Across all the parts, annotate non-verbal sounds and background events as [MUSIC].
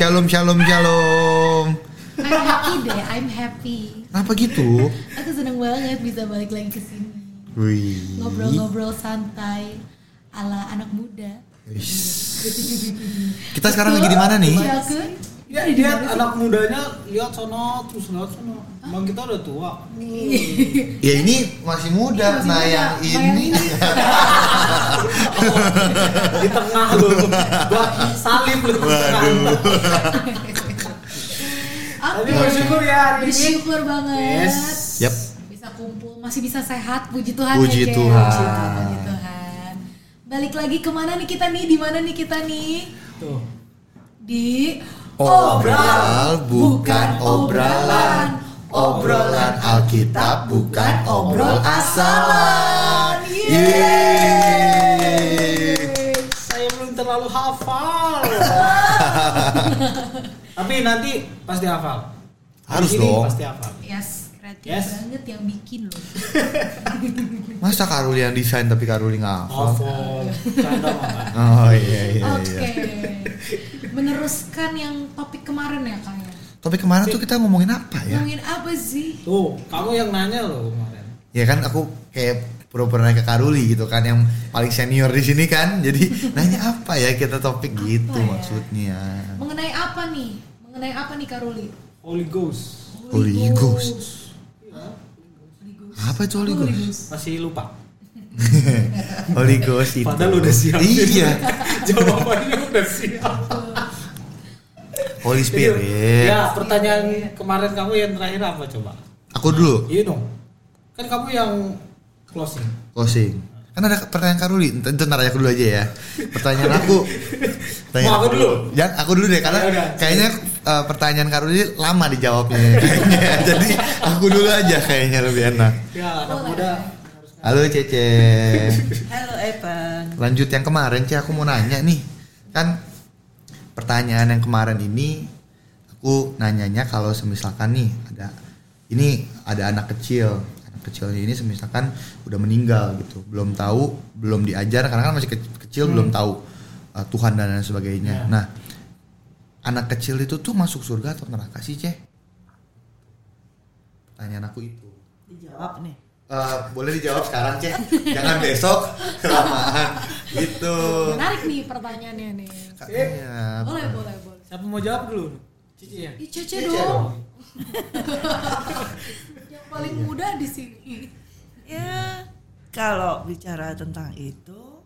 Shalom, shalom, shalom. I'm happy deh, I'm happy. Kenapa gitu? Aku seneng banget bisa balik lagi ke sini. Ngobrol-ngobrol santai ala anak muda. Kita sekarang lagi di mana nih? Iya. Ya lihat anak mudanya lihat sono terus lihat sono. Bang kita udah tua. Ya ini masih muda. Masih nah muda. yang Nah, ini [LAUGHS] Di tengah lu. Gua salib lu tengah. Tapi bersyukur ya hari ini. Bersyukur banget. Yes. Yap. Bisa kumpul, masih bisa sehat. Puji Tuhan. Puji ya. Tuhan. Puji Tuhan. Puji Tuhan. Balik lagi ke mana nih kita nih? Di mana nih kita nih? Tuh. Di Obral bukan obralan. Obrolan Alkitab bukan obrol asalan. Yeay. Saya belum terlalu hafal. [LAUGHS] Tapi nanti pasti hafal. Harus dong. Pasti hafal. Yes, kreatif Yes. banget yang bikin loh. [LAUGHS] Masa Karuli yang desain tapi hafal? Hafal. Canda mah. Oh iya iya Oke. iya. Meneruskan yang topik kemarin ya kak ya. Topik kemarin tuh kita ngomongin apa ya? Ngomongin apa sih? Tuh, kamu yang nanya loh kemarin. Ya kan aku kayak pura-pura nanya ke Karuli gitu kan yang paling senior di sini kan. Jadi [LAUGHS] nanya apa ya kita topik gitu ya? maksudnya. Mengenai apa nih? Mengenai apa nih Karuli? Holy Ghost. Holy Ghost. Iya. Apa itu Holy Ghost? Masih lupa. [LAUGHS] Holy Ghost itu. Padahal udah siap. Iya. [LAUGHS] Jawabannya udah siap. Holy Spirit. Ya, pertanyaan kemarin kamu yang terakhir apa coba? Aku dulu Iya dong. Kan kamu yang closing. closing. Kan ada pertanyaan Karuli, itu ntar aja aku dulu aja ya. Pertanyaan aku. Pertanyaan Mau aku dulu? Jangan aku dulu deh karena Ya kayaknya uh, pertanyaan Karuli lama dijawabnya kayaknya. [LAUGHS] Jadi aku dulu aja kayaknya lebih enak. Ya, anak muda. Halo Cece. Halo Evan. Lanjut yang kemarin Cece aku mau nanya nih. Kan pertanyaan yang kemarin ini aku nanyanya kalau semisalkan nih ada ini ada anak kecil anak kecilnya ini semisalkan udah meninggal gitu belum tahu belum diajar karena kan masih ke- kecil belum tahu uh, Tuhan dan lain sebagainya Ya. nah anak kecil itu tuh masuk surga atau neraka sih ceh pertanyaan aku itu Dijawab nih. Eh, boleh dijawab sekarang ceh jangan besok [LAUGHS] kelamaan gitu Menarik nih pertanyaannya nih. Katanya, Boleh, boleh, boleh. Siapa mau jawab dulu? Cici ya? Ih, Cece Cece dong. dong. [LAUGHS] Yang paling muda di sini. Ya, kalau bicara tentang itu,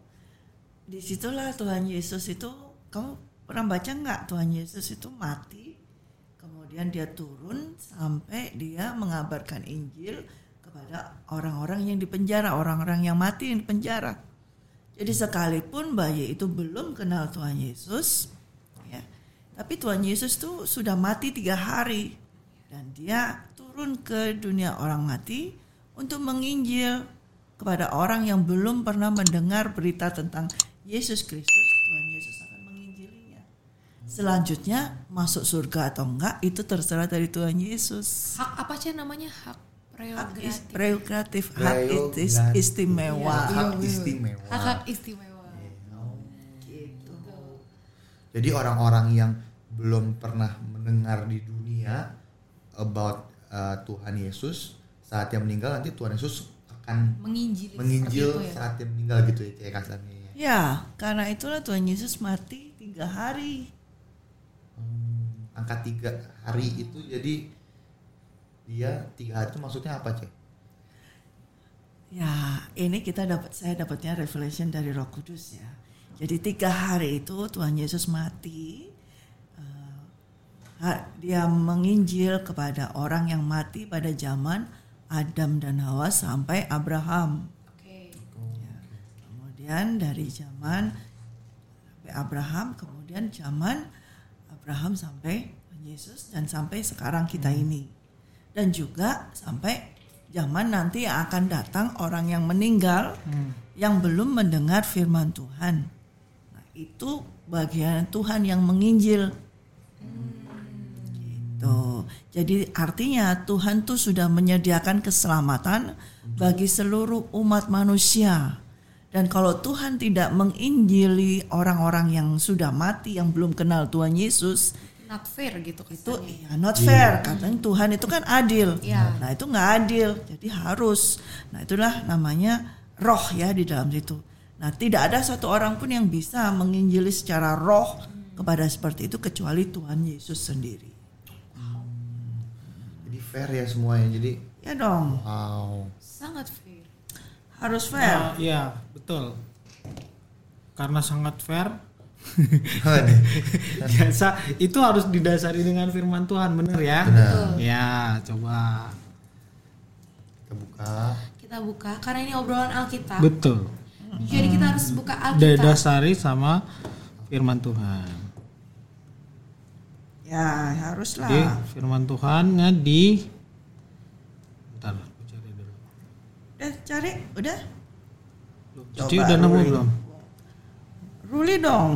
di situlah Tuhan Yesus itu, kamu pernah baca nggak Tuhan Yesus itu mati, kemudian dia turun sampai dia mengabarkan Injil kepada orang-orang yang di penjara, orang-orang yang mati di penjara. Jadi sekalipun bayi itu belum kenal Tuhan Yesus, ya, tapi Tuhan Yesus tuh sudah mati tiga hari dan dia turun ke dunia orang mati untuk menginjil kepada orang yang belum pernah mendengar berita tentang Yesus Kristus. Tuhan Yesus akan menginjilinya. Selanjutnya masuk surga atau enggak itu terserah dari Tuhan Yesus. Hak apa sih namanya? Hak Hak is- prerogatif. prerogatif, hak is- Prerogatif. istimewa. hak istimewa Hak-hak istimewa. Gitu. Jadi orang-orang yang belum pernah mendengar di dunia about uh, Tuhan Yesus saat dia meninggal nanti Tuhan Yesus akan Menginjil. menginjil ya. saat dia meninggal gitu ya kasarnya. ya. Ya, karena itulah Tuhan Yesus mati tiga hari. Angka tiga hari itu jadi dia tiga hari itu maksudnya apa cek? Ya, ini kita dapat saya dapatnya revelation dari Roh Kudus ya. Jadi tiga hari itu Tuhan Yesus mati. eh, dia menginjil kepada orang yang mati pada zaman Adam dan Hawa sampai Abraham. Oke. Ya. Kemudian dari zaman sampai Abraham, kemudian zaman Abraham sampai Yesus dan sampai sekarang kita ini. Dan juga sampai zaman nanti yang akan datang orang yang meninggal yang belum mendengar firman Tuhan. Nah, itu bagian Tuhan yang menginjil. Gitu. Jadi artinya Tuhan tuh sudah menyediakan keselamatan bagi seluruh umat manusia. Dan kalau Tuhan tidak menginjili orang-orang yang sudah mati yang belum kenal Tuhan Yesus, not fair gitu itu kesannya. ya not fair katanya Tuhan itu kan adil Iya. nah itu nggak adil jadi harus nah itulah namanya roh ya di dalam situ nah tidak ada satu orang pun yang bisa menginjili secara roh kepada seperti itu kecuali Tuhan Yesus sendiri Jadi fair ya semuanya. Jadi ya dong wow. sangat fair. Harus fair Nah, iya, betul. Karena sangat fair, [LAUGHS] biasa itu harus didasari dengan firman Tuhan, bener ya? Benar. Ya, coba. Kita buka. Kita buka karena ini obrolan Alkitab. Betul. Jadi kita harus buka Alkitab. Didasari sama firman Tuhan. ya haruslah Jadi firman Tuhannya di Bentar, aku cari dulu. Udah cari udah Coba udah nemu belum? Ruli dong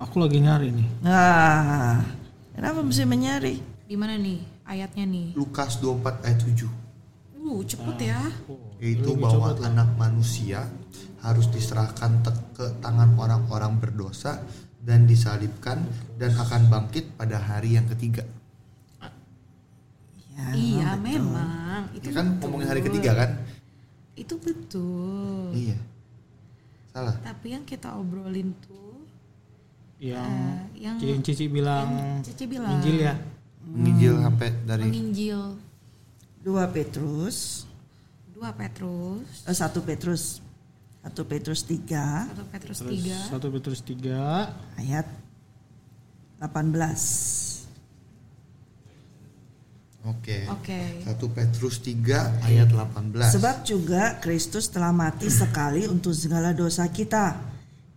Aku lagi nyari nih. nah kenapa mesti menyari Di mana nih ayatnya nih? Lukas 24 ayat 7. Uh, cepet ya. Yaitu bahwa anak manusia harus diserahkan ke tangan orang-orang berdosa dan disalibkan dan akan bangkit pada hari yang ketiga. ya, iya, betul. memang. Itu Itu kan betul. ngomongin hari ketiga kan? Itu betul. Iya. Salah. Tapi yang kita obrolin tuh Yang eh, yang Cici bilang Cici bilang. Injil ya. Menginjil sampai dari menginjil. 2 Petrus. 2 Petrus. Eh, 1 Petrus. 1 Petrus 3 1 Petrus 3 1 Petrus 3 ayat 18 Oke. Oke 1 Petrus 3 ayat 18. Sebab juga Kristus telah mati sekali untuk segala dosa kita.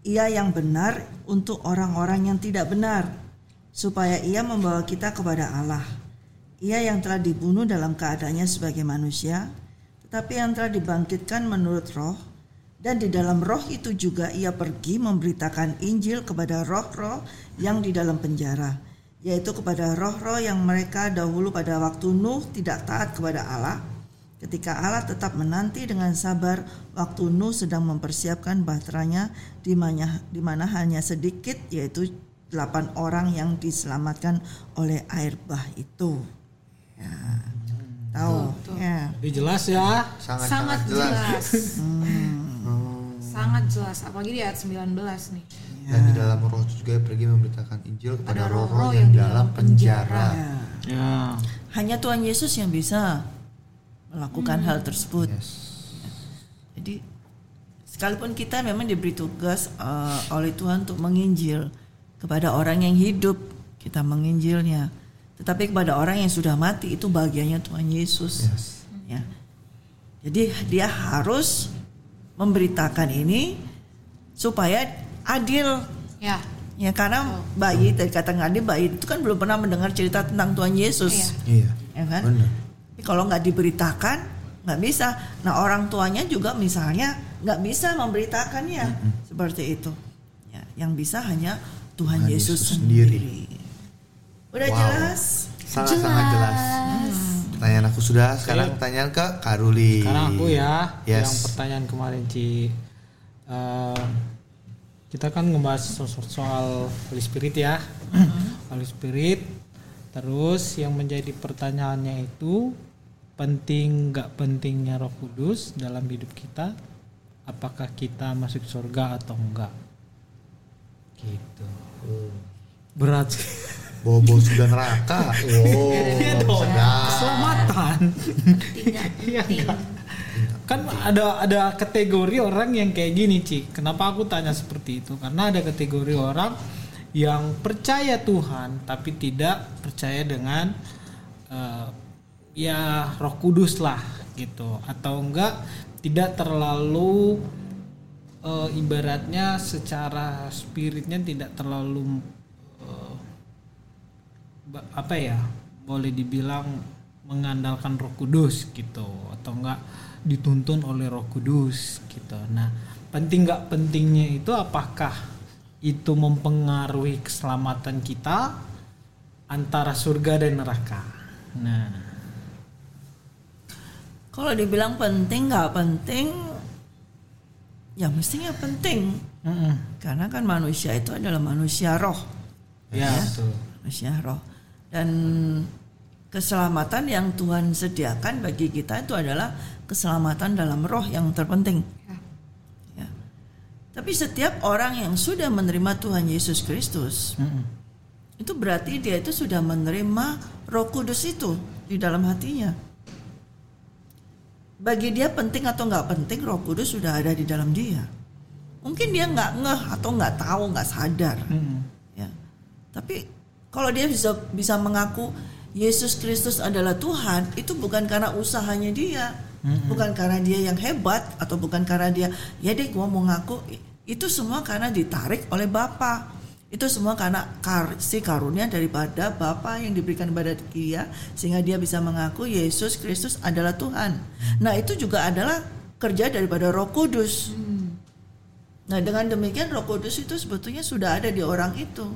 Ia yang benar untuk orang-orang yang tidak benar, supaya ia membawa kita kepada Allah. Ia yang telah dibunuh dalam keadaannya sebagai manusia, tetapi yang telah dibangkitkan menurut roh, dan di dalam roh itu juga ia pergi memberitakan Injil kepada roh-roh yang di dalam penjara, yaitu kepada roh-roh yang mereka dahulu pada waktu Nuh tidak taat kepada Allah, ketika Allah tetap menanti dengan sabar waktu Nuh sedang mempersiapkan bahteranya di mana, di mana hanya sedikit yaitu delapan orang yang diselamatkan oleh air bah itu. Ya, tahu ya. Jadi jelas ya. sangat sangat jelas, Oh. sangat jelas apalagi di ayat 19 nih Dan di dalam roh itu juga pergi memberitakan Injil kepada Ada roh-roh yang, yang di dalam dalam penjara. Ya. Ya. Hanya Tuhan Yesus yang bisa melakukan hal tersebut. Yes. Jadi sekalipun kita memang diberi tugas uh, oleh Tuhan untuk menginjil kepada orang yang hidup, kita menginjilnya. Tetapi kepada orang yang sudah mati itu bagiannya Tuhan Yesus. Yes. Ya. Jadi dia harus memberitakan ini supaya adil. ya Ya karena bayi tadi kata Ngadi bayi itu kan belum pernah mendengar cerita tentang Tuhan Yesus. Iya. Ya kan? Benar. Kalau nggak diberitakan nggak bisa. Nah orang tuanya juga misalnya nggak bisa memberitakannya seperti itu. Ya, yang bisa hanya Tuhan, Tuhan Yesus, Yesus sendiri. Udah Wow. jelas? Sangat-sangat jelas. Pertanyaan aku sudah, sekarang pertanyaan ke Karuli. Sekarang aku ya. Yes. Yang pertanyaan kemarin Ci. Eh, kita kan ngebahas so- so- soal Holy Spirit ya. Holy Spirit. Terus yang menjadi pertanyaannya itu penting nggak pentingnya Roh Kudus dalam hidup kita? Apakah kita masuk surga atau enggak? Gitu. Berat. Bobo sudah neraka. [LAUGHS] Oh, sedap. Keselamatan. tidak Iya enggak? Kan ada ada kategori orang yang kayak gini, Ci. Kenapa aku tanya seperti itu? Karena ada kategori orang yang percaya Tuhan tapi tidak percaya dengan eh, ya Roh Kudus lah gitu atau enggak tidak terlalu eh, ibaratnya secara spiritnya tidak terlalu ba- apa ya boleh dibilang mengandalkan Roh Kudus gitu atau enggak dituntun oleh Roh Kudus gitu. Nah, penting nggak pentingnya itu apakah itu mempengaruhi keselamatan kita antara surga dan neraka. Nah, Kalau dibilang penting nggak penting, ya mestinya penting. mm-mm. Karena kan manusia itu adalah manusia roh. ya betul. maksudnya roh. Dan keselamatan yang Tuhan sediakan bagi kita itu adalah keselamatan dalam roh yang terpenting. Ya. Ya. Tapi setiap orang yang sudah menerima Tuhan Yesus Kristus, itu berarti dia itu sudah menerima Roh Kudus itu di dalam hatinya. Bagi dia penting atau nggak penting, Roh Kudus sudah ada di dalam dia. Mungkin dia nggak ngeh atau nggak tahu, nggak sadar. Ya. Tapi kalau dia bisa bisa mengaku Yesus Kristus adalah Tuhan, itu bukan karena usahanya dia, bukan karena dia yang hebat atau bukan karena dia ya deh gua mau ngaku itu semua karena ditarik oleh Bapa. Itu semua karena kasih karunia daripada Bapa yang diberikan kepada dia sehingga dia bisa mengaku Yesus Kristus adalah Tuhan. Nah, itu juga adalah kerja daripada Roh Kudus. Nah, dengan demikian Roh Kudus itu sebetulnya sudah ada di orang itu.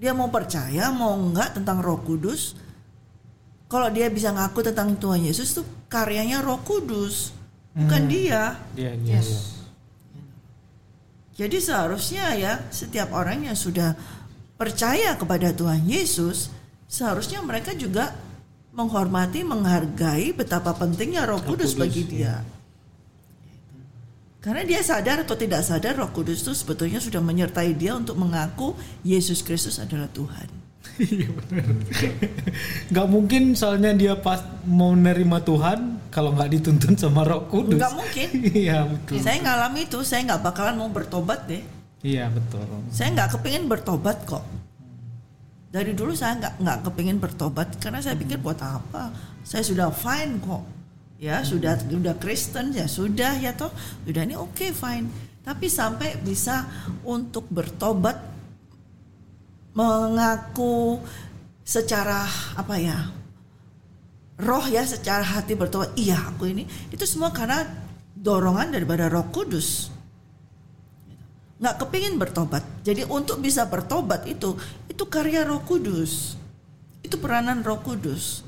Dia mau percaya mau enggak tentang Roh Kudus, kalau dia bisa ngaku tentang Tuhan Yesus itu karyanya Roh Kudus, bukan dia. Iya, iya, Yes. iya. Jadi seharusnya ya setiap orang yang sudah percaya kepada Tuhan Yesus, seharusnya mereka juga menghormati, menghargai betapa pentingnya Roh Kudus, Kudus, bagi ya. dia. Karena dia sadar atau tidak sadar Roh Kudus itu sebetulnya sudah menyertai dia untuk mengaku Yesus Kristus adalah Tuhan. Iya benar. Gak mungkin soalnya dia pas mau nerima Tuhan kalau nggak dituntun sama Roh Kudus. Nggak mungkin. [LAUGHS] Iya betul. Saya ngalami itu, saya nggak bakalan mau bertobat deh. Iya betul. Saya nggak kepingin bertobat kok. Dari dulu saya nggak nggak kepingin bertobat karena saya pikir buat apa? Saya sudah fine kok. Ya sudah sudah Kristen ya sudah ya toh sudah ini oke fine. Tapi sampai bisa untuk bertobat mengaku secara apa ya roh ya secara hati bertobat iya aku ini itu semua karena dorongan daripada Roh Kudus nggak kepingin bertobat. Jadi untuk bisa bertobat itu itu karya Roh Kudus, itu peranan Roh Kudus.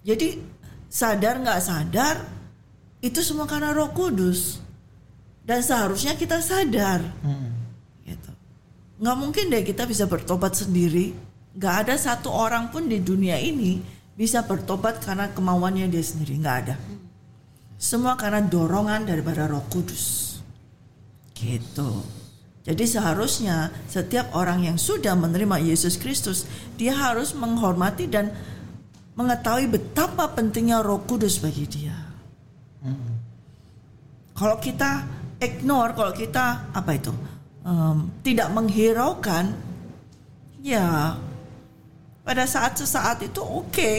Jadi sadar nggak sadar itu semua karena Roh Kudus dan seharusnya kita sadar. Gitu. Nggak mungkin deh kita bisa bertobat sendiri. Nggak ada satu orang pun di dunia ini bisa bertobat karena kemauannya dia sendiri. Nggak ada. Semua karena dorongan daripada Roh Kudus. Gitu. Jadi seharusnya setiap orang yang sudah menerima Yesus Kristus, dia harus menghormati dan mengetahui betapa pentingnya Roh Kudus bagi dia. Kalau kita ignore, kalau kita apa itu Em, tidak menghiraukan, ya pada saat sesaat itu oke,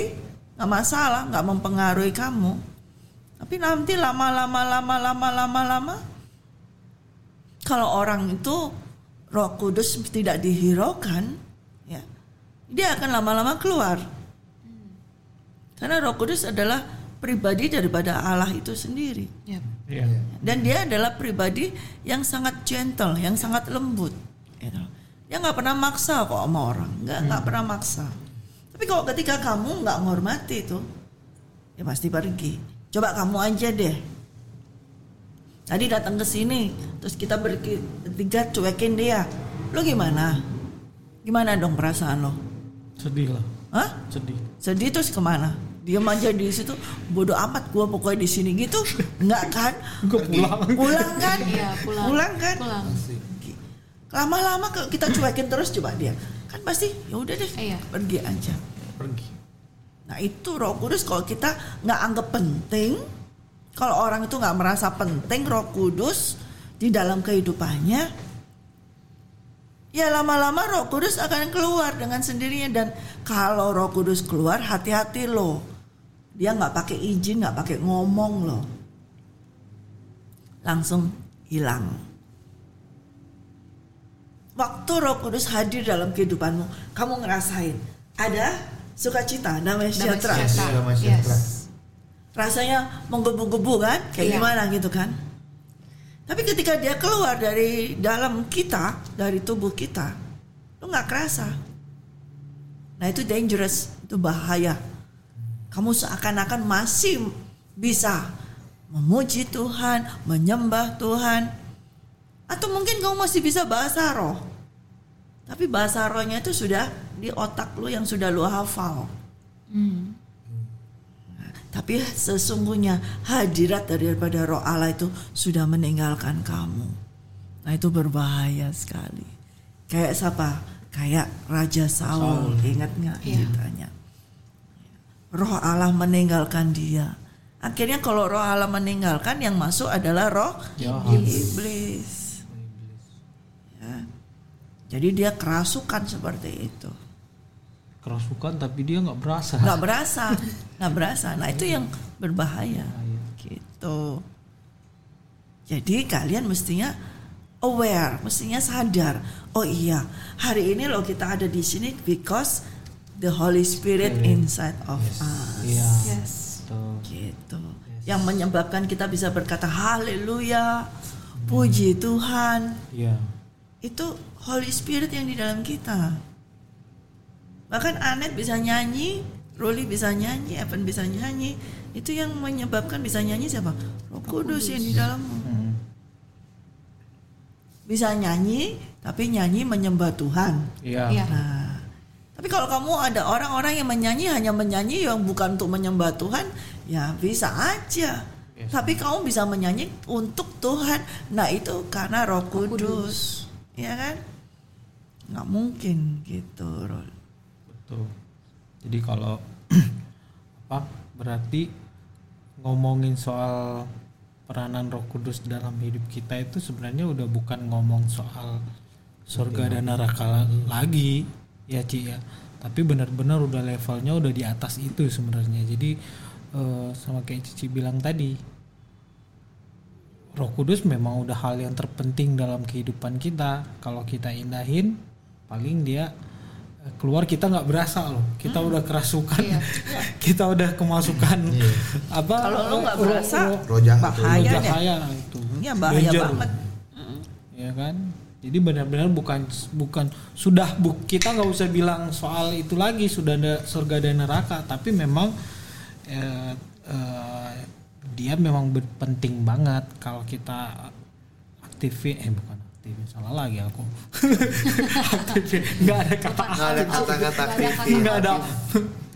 nggak masalah, nggak mempengaruhi kamu. Tapi nanti lama-lama, lama-lama, lama-lama, kalau orang itu Roh Kudus tidak dihiraukan, ya dia akan lama-lama keluar. Karena Roh Kudus adalah pribadi daripada Allah itu sendiri. Yap. Iya. Dan dia adalah pribadi yang sangat gentle, yang sangat lembut. gitu. Dia nggak pernah maksa kok sama orang, nggak nggak pernah maksa. Tapi kalau ketika kamu nggak menghormati itu, ya pasti pergi. Coba kamu aja deh. Tadi datang ke sini, terus kita bertiga cuekin dia. Lo gimana? Gimana dong perasaan lo? Sedih lah. Hah? Sedih. Sedih terus ke mana? Diam aja di situ, bodoh amat gua pokoknya di sini gitu. Enggak kan? Gue pulang. Pulang kan? Iya, pulang. Pulang kan? Pulang. Lama-lama kalau kita cuekin terus coba dia. Kan pasti ya udah deh, Iya. pergi aja. Pergi. Nah, itu Roh Kudus kalau kita nggak anggap penting, kalau orang itu nggak merasa penting Roh Kudus di dalam kehidupannya, ya lama-lama Roh Kudus akan keluar dengan sendirinya dan kalau Roh Kudus keluar hati-hati loh. Dia nggak pakai izin, nggak pakai ngomong loh. Langsung hilang. Waktu Roh Kudus hadir dalam kehidupanmu, kamu ngerasain ada sukacita, damai Damai sejahtera. sejahtera. Yes. Rasanya menggebu-gebu kan, kayak Iya. gimana gitu kan? Tapi ketika dia keluar dari dalam kita, dari tubuh kita, lu nggak kerasa. Nah itu dangerous, itu bahaya. Kamu seakan-akan masih bisa memuji Tuhan, menyembah Tuhan, atau mungkin kamu masih bisa bahasa roh. Tapi bahasa rohnya itu sudah di otak lu yang sudah lu hafal. Hmm. Tapi sesungguhnya hadirat daripada roh Allah itu sudah meninggalkan kamu. Nah itu berbahaya sekali. Kayak siapa? Kayak Raja Saul, ingat nggak Iya. ceritanya? Roh Allah meninggalkan dia. Akhirnya kalau roh Allah meninggalkan, yang masuk adalah roh Jahat. iblis. Ya. Jadi dia kerasukan seperti itu. kerasukan tapi dia nggak berasa nggak berasa nggak berasa nah itu yang berbahaya gitu jadi kalian mestinya aware mestinya sadar oh iya hari ini loh kita ada di sini because the Holy Spirit inside of us iya Yes. gitu yang menyebabkan kita bisa berkata haleluya puji Tuhan iya itu Holy Spirit yang di dalam kita. Bahkan Anet bisa nyanyi, Ruli bisa nyanyi, Evan bisa nyanyi. Itu yang menyebabkan bisa nyanyi siapa? Roh Kudus yang di dalammu. Hmm. Bisa nyanyi, tapi nyanyi menyembah Tuhan. iya Iya. Nah, tapi kalau kamu ada orang-orang yang menyanyi hanya menyanyi yang bukan untuk menyembah Tuhan, ya bisa aja. Yes. Tapi kamu bisa menyanyi untuk Tuhan. Nah itu karena Roh Kudus, ya kan? Nggak mungkin gitu, Rul. betul jadi kalau [CLEARS THROAT] apa berarti ngomongin soal peranan Roh Kudus dalam hidup kita itu sebenarnya udah bukan ngomong soal surga dan neraka la- lagi ya Ci ya tapi benar-benar udah levelnya udah di atas itu sebenarnya jadi eh, sama kayak Cici bilang tadi Roh Kudus memang udah hal yang terpenting dalam kehidupan kita. Kalau kita indahin, paling dia eh, keluar kita nggak berasa loh. Kita udah kerasukan, Iya. [LAUGHS] kita udah kemasukan apa? Kalau lu nggak roh- berasa, bahaya roh deh. cahaya itu. Ya bahaya Danger. banget. Ya kan? Jadi benar-benar bukan bukan sudah bu, kita nggak usah bilang soal itu lagi sudah ada surga dan neraka, tapi memang eh, eh, dia memang penting banget kalau kita aktifin eh bukan aktifin salah lagi aku. [LAUGHS] Aktifin. Nggak ada kata Nggak ada kata-kata Nggak ada aktifin. nggak ada.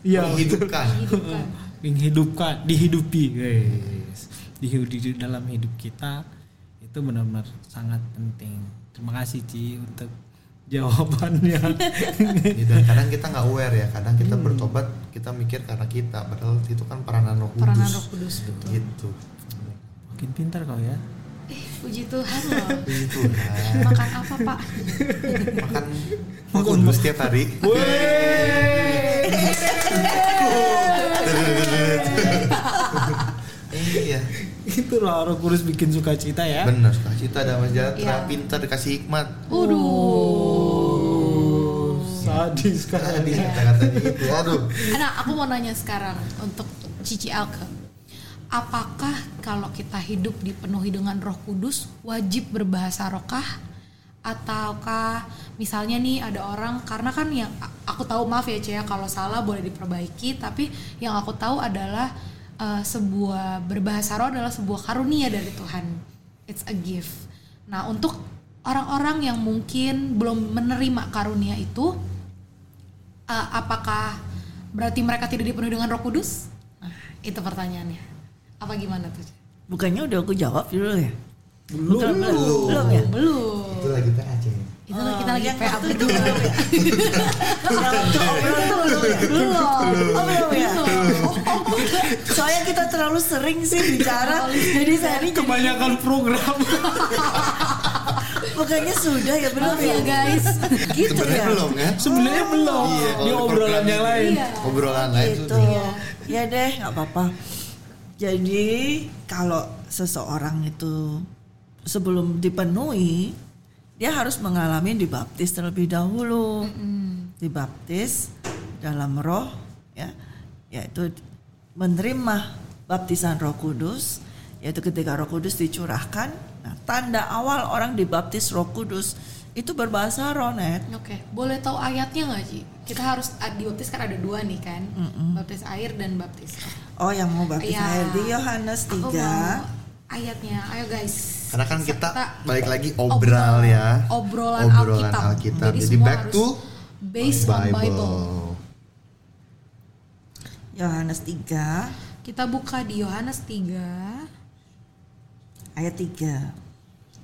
Iya Menghidupkan. Hidupkan. menghidupkan dihidupi. Guys dihidupi di dalam hidup kita itu benar-benar sangat penting terima kasih Ci untuk jawabannya Gitu, [LAUGHS] Dan kadang kita nggak aware ya, kadang kita bertobat kita mikir karena kita, padahal itu kan peranan Roh Kudus. Peranan Roh Kudus betul. Gitu. makin pintar kau ya Eh, puji Tuhan loh. [LAUGHS] Puji Tuhan. Makan apa, Pak? Makan Roh Kudus setiap hari. [LAUGHS] Iya, [LAUGHS] itu loh Roh Kudus bikin sukacita ya benar. Cita damai sejahtera, Iya. pintar dikasih hikmat. Waduh. sadis kan Tadi kata-katanya gitu. Aduh. Nah, aku mau nanya sekarang untuk Cici Alke. Apakah kalau kita hidup dipenuhi dengan Roh Kudus wajib berbahasa rokah? Ataukah misalnya nih ada orang karena kan yang aku tahu maaf ya Cia kalau salah boleh diperbaiki tapi yang aku tahu adalah eh, sebuah berbahasa roh adalah sebuah karunia dari Tuhan. It's a gift. Nah, untuk orang-orang yang mungkin belum menerima karunia itu Uh, apakah berarti mereka tidak dipenuhi dengan Roh Kudus? Nah, itu pertanyaannya. Apa gimana tuh? Bukannya udah aku jawab dulu ya? belum Belum, belum ya? Belum. Itu lagi PA Itu kita lagi yang PA waktu itu ya? Itu belum ya? Belum. Oh belum ya? Soalnya kita terlalu sering sih bicara, jadi saya ini kebanyakan program bukannya sudah ya belum Maaf ya guys. Gitu Sebenarnya ya? belum kan? sebenarnya belum Iya, di obrolan yang lain Iya. Obrolan lain gitu. tuh. Ya deh, nggak apa-apa. Jadi kalau seseorang itu sebelum dipenuhi, dia harus mengalami dibaptis terlebih dahulu. Dibaptis dalam roh, ya, yaitu menerima baptisan Roh Kudus, yaitu ketika Roh Kudus dicurahkan. Nah, tanda awal orang dibaptis Roh Kudus itu berbahasa roh, Net. Oke, boleh tahu ayatnya nggak Ci? Kita harus dibaptis kan ada dua nih kan, baptis air dan baptis. Oh, yang mau baptis Iya. air di Yohanes Aku 3 mau ayatnya, ayo guys. Karena kan kita balik lagi obral ya. obrolan, Obrolan Alkitab. Alkitab. Jadi, semua back to based on Bible. Yohanes 3 Kita buka di Yohanes 3 ayat 3.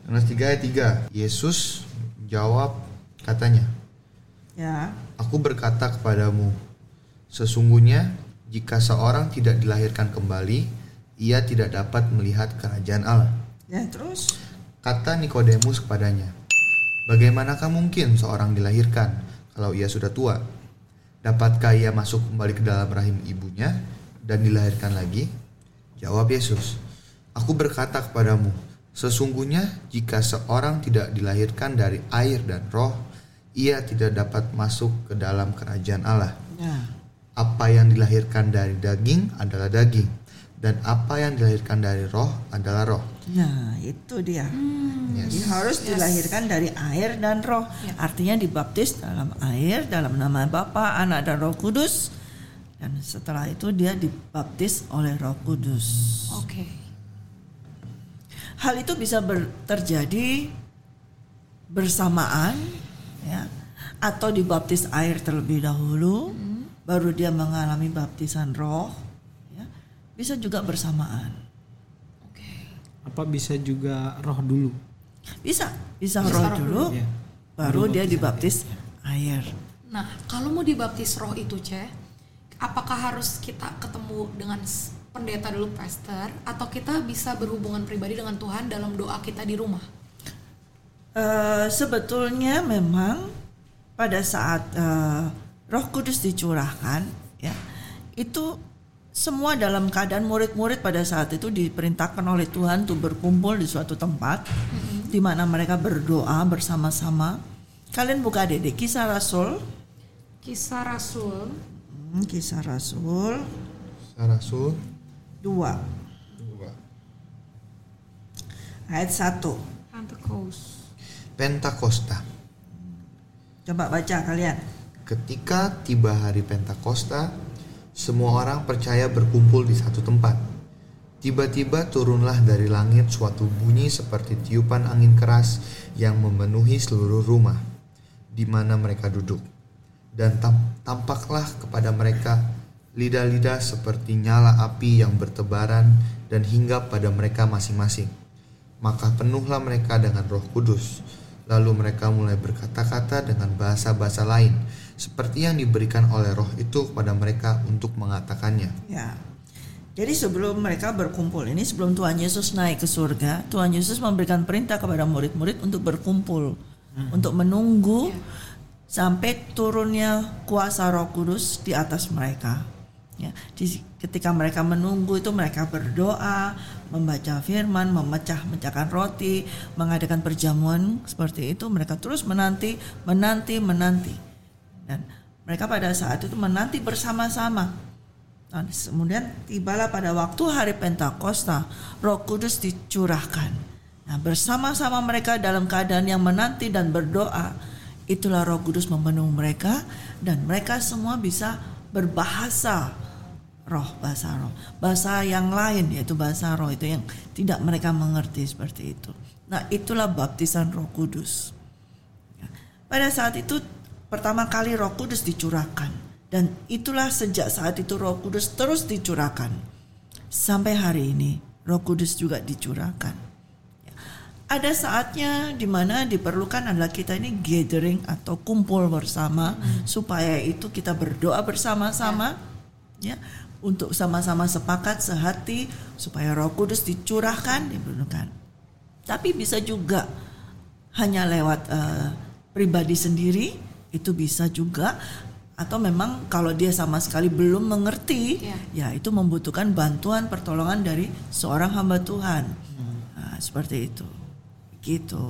Yohanes 3 ayat 3. Yesus jawab katanya, Ya. Aku berkata kepadamu, sesungguhnya jika seorang tidak dilahirkan kembali, ia tidak dapat melihat kerajaan Allah. Ya, terus Kata Nikodemus kepadanya, Bagaimanakah mungkin seorang dilahirkan kalau ia sudah tua? Dapatkah ia masuk kembali ke dalam rahim ibunya dan dilahirkan lagi? Jawab Yesus, Aku berkata kepadamu, sesungguhnya jika seorang tidak dilahirkan dari air dan roh, ia tidak dapat masuk ke dalam kerajaan Allah. ya. Apa yang dilahirkan dari daging adalah daging, dan apa yang dilahirkan dari roh adalah roh. Nah, itu dia. Yes. Dia harus dilahirkan dari air dan roh. Artinya dibaptis dalam air dalam nama Bapa, Anak dan Roh Kudus. Dan setelah itu dia dibaptis oleh Roh Kudus. Oke Hal itu bisa ber- terjadi bersamaan ya atau dibaptis air terlebih dahulu baru dia mengalami baptisan roh ya. Bisa juga bersamaan. Oke Apa bisa juga roh dulu? Bisa, bisa, Bisa roh roh dulu Iya. baru dia dibaptis air. Nah kalau mau dibaptis roh itu Ceh Apakah harus kita ketemu dengan pendeta dulu pastor Atau kita bisa berhubungan pribadi dengan Tuhan dalam doa kita di rumah Eh, sebetulnya memang pada saat eh, Roh Kudus dicurahkan, ya itu semua dalam keadaan murid-murid pada saat itu diperintahkan oleh Tuhan untuk berkumpul di suatu tempat di mana mereka berdoa bersama-sama. Kalian buka Dede Kisah Rasul, Kisah Rasul. Hmm, Kisah Rasul. Rasul. 2 ayat 1. Pentecost Pentakosta. Coba baca kalian. Ketika tiba hari Pentakosta, semua orang percaya berkumpul di satu tempat. Tiba-tiba turunlah dari langit suatu bunyi seperti tiupan angin keras yang memenuhi seluruh rumah di mana mereka duduk. Dan tam- tampaklah kepada mereka lidah-lidah seperti nyala api yang bertebaran dan hinggap pada mereka masing-masing. Maka penuhlah mereka dengan roh kudus. Lalu mereka mulai berkata-kata dengan bahasa-bahasa lain, seperti yang diberikan oleh roh itu kepada mereka untuk mengatakannya. Ya. Jadi sebelum mereka berkumpul ini sebelum Tuhan Yesus naik ke surga, Tuhan Yesus memberikan perintah kepada murid-murid untuk berkumpul, untuk menunggu sampai turunnya kuasa Roh Kudus di atas mereka. Ya, di- ketika mereka menunggu itu mereka berdoa, membaca firman, memecah-mecahkan roti, mengadakan perjamuan seperti itu, mereka terus menanti, menanti, menanti. Dan mereka pada saat itu menanti bersama-sama. Nah, kemudian tibalah pada waktu hari Pentakosta, Roh Kudus dicurahkan. Nah, bersama-sama mereka dalam keadaan yang menanti dan berdoa, itulah Roh Kudus memenuhi mereka dan mereka semua bisa berbahasa roh bahasa roh. Bahasa yang lain yaitu bahasa roh itu yang tidak mereka mengerti seperti itu. Nah itulah baptisan roh kudus. Ya. pada saat itu pertama kali roh kudus dicurahkan. Dan itulah sejak saat itu roh kudus terus dicurahkan. Sampai hari ini roh kudus juga dicurahkan. Ya. ada saatnya di mana diperlukan adalah kita ini gathering atau kumpul bersama supaya itu kita berdoa bersama-sama. Ya untuk sama-sama sepakat sehati supaya Roh Kudus dicurahkan diperlukan. Tapi bisa juga hanya lewat eh, pribadi sendiri itu bisa juga atau memang kalau dia sama sekali belum mengerti Ya. ya itu membutuhkan bantuan pertolongan dari seorang hamba Tuhan. Nah, seperti itu. Gitu.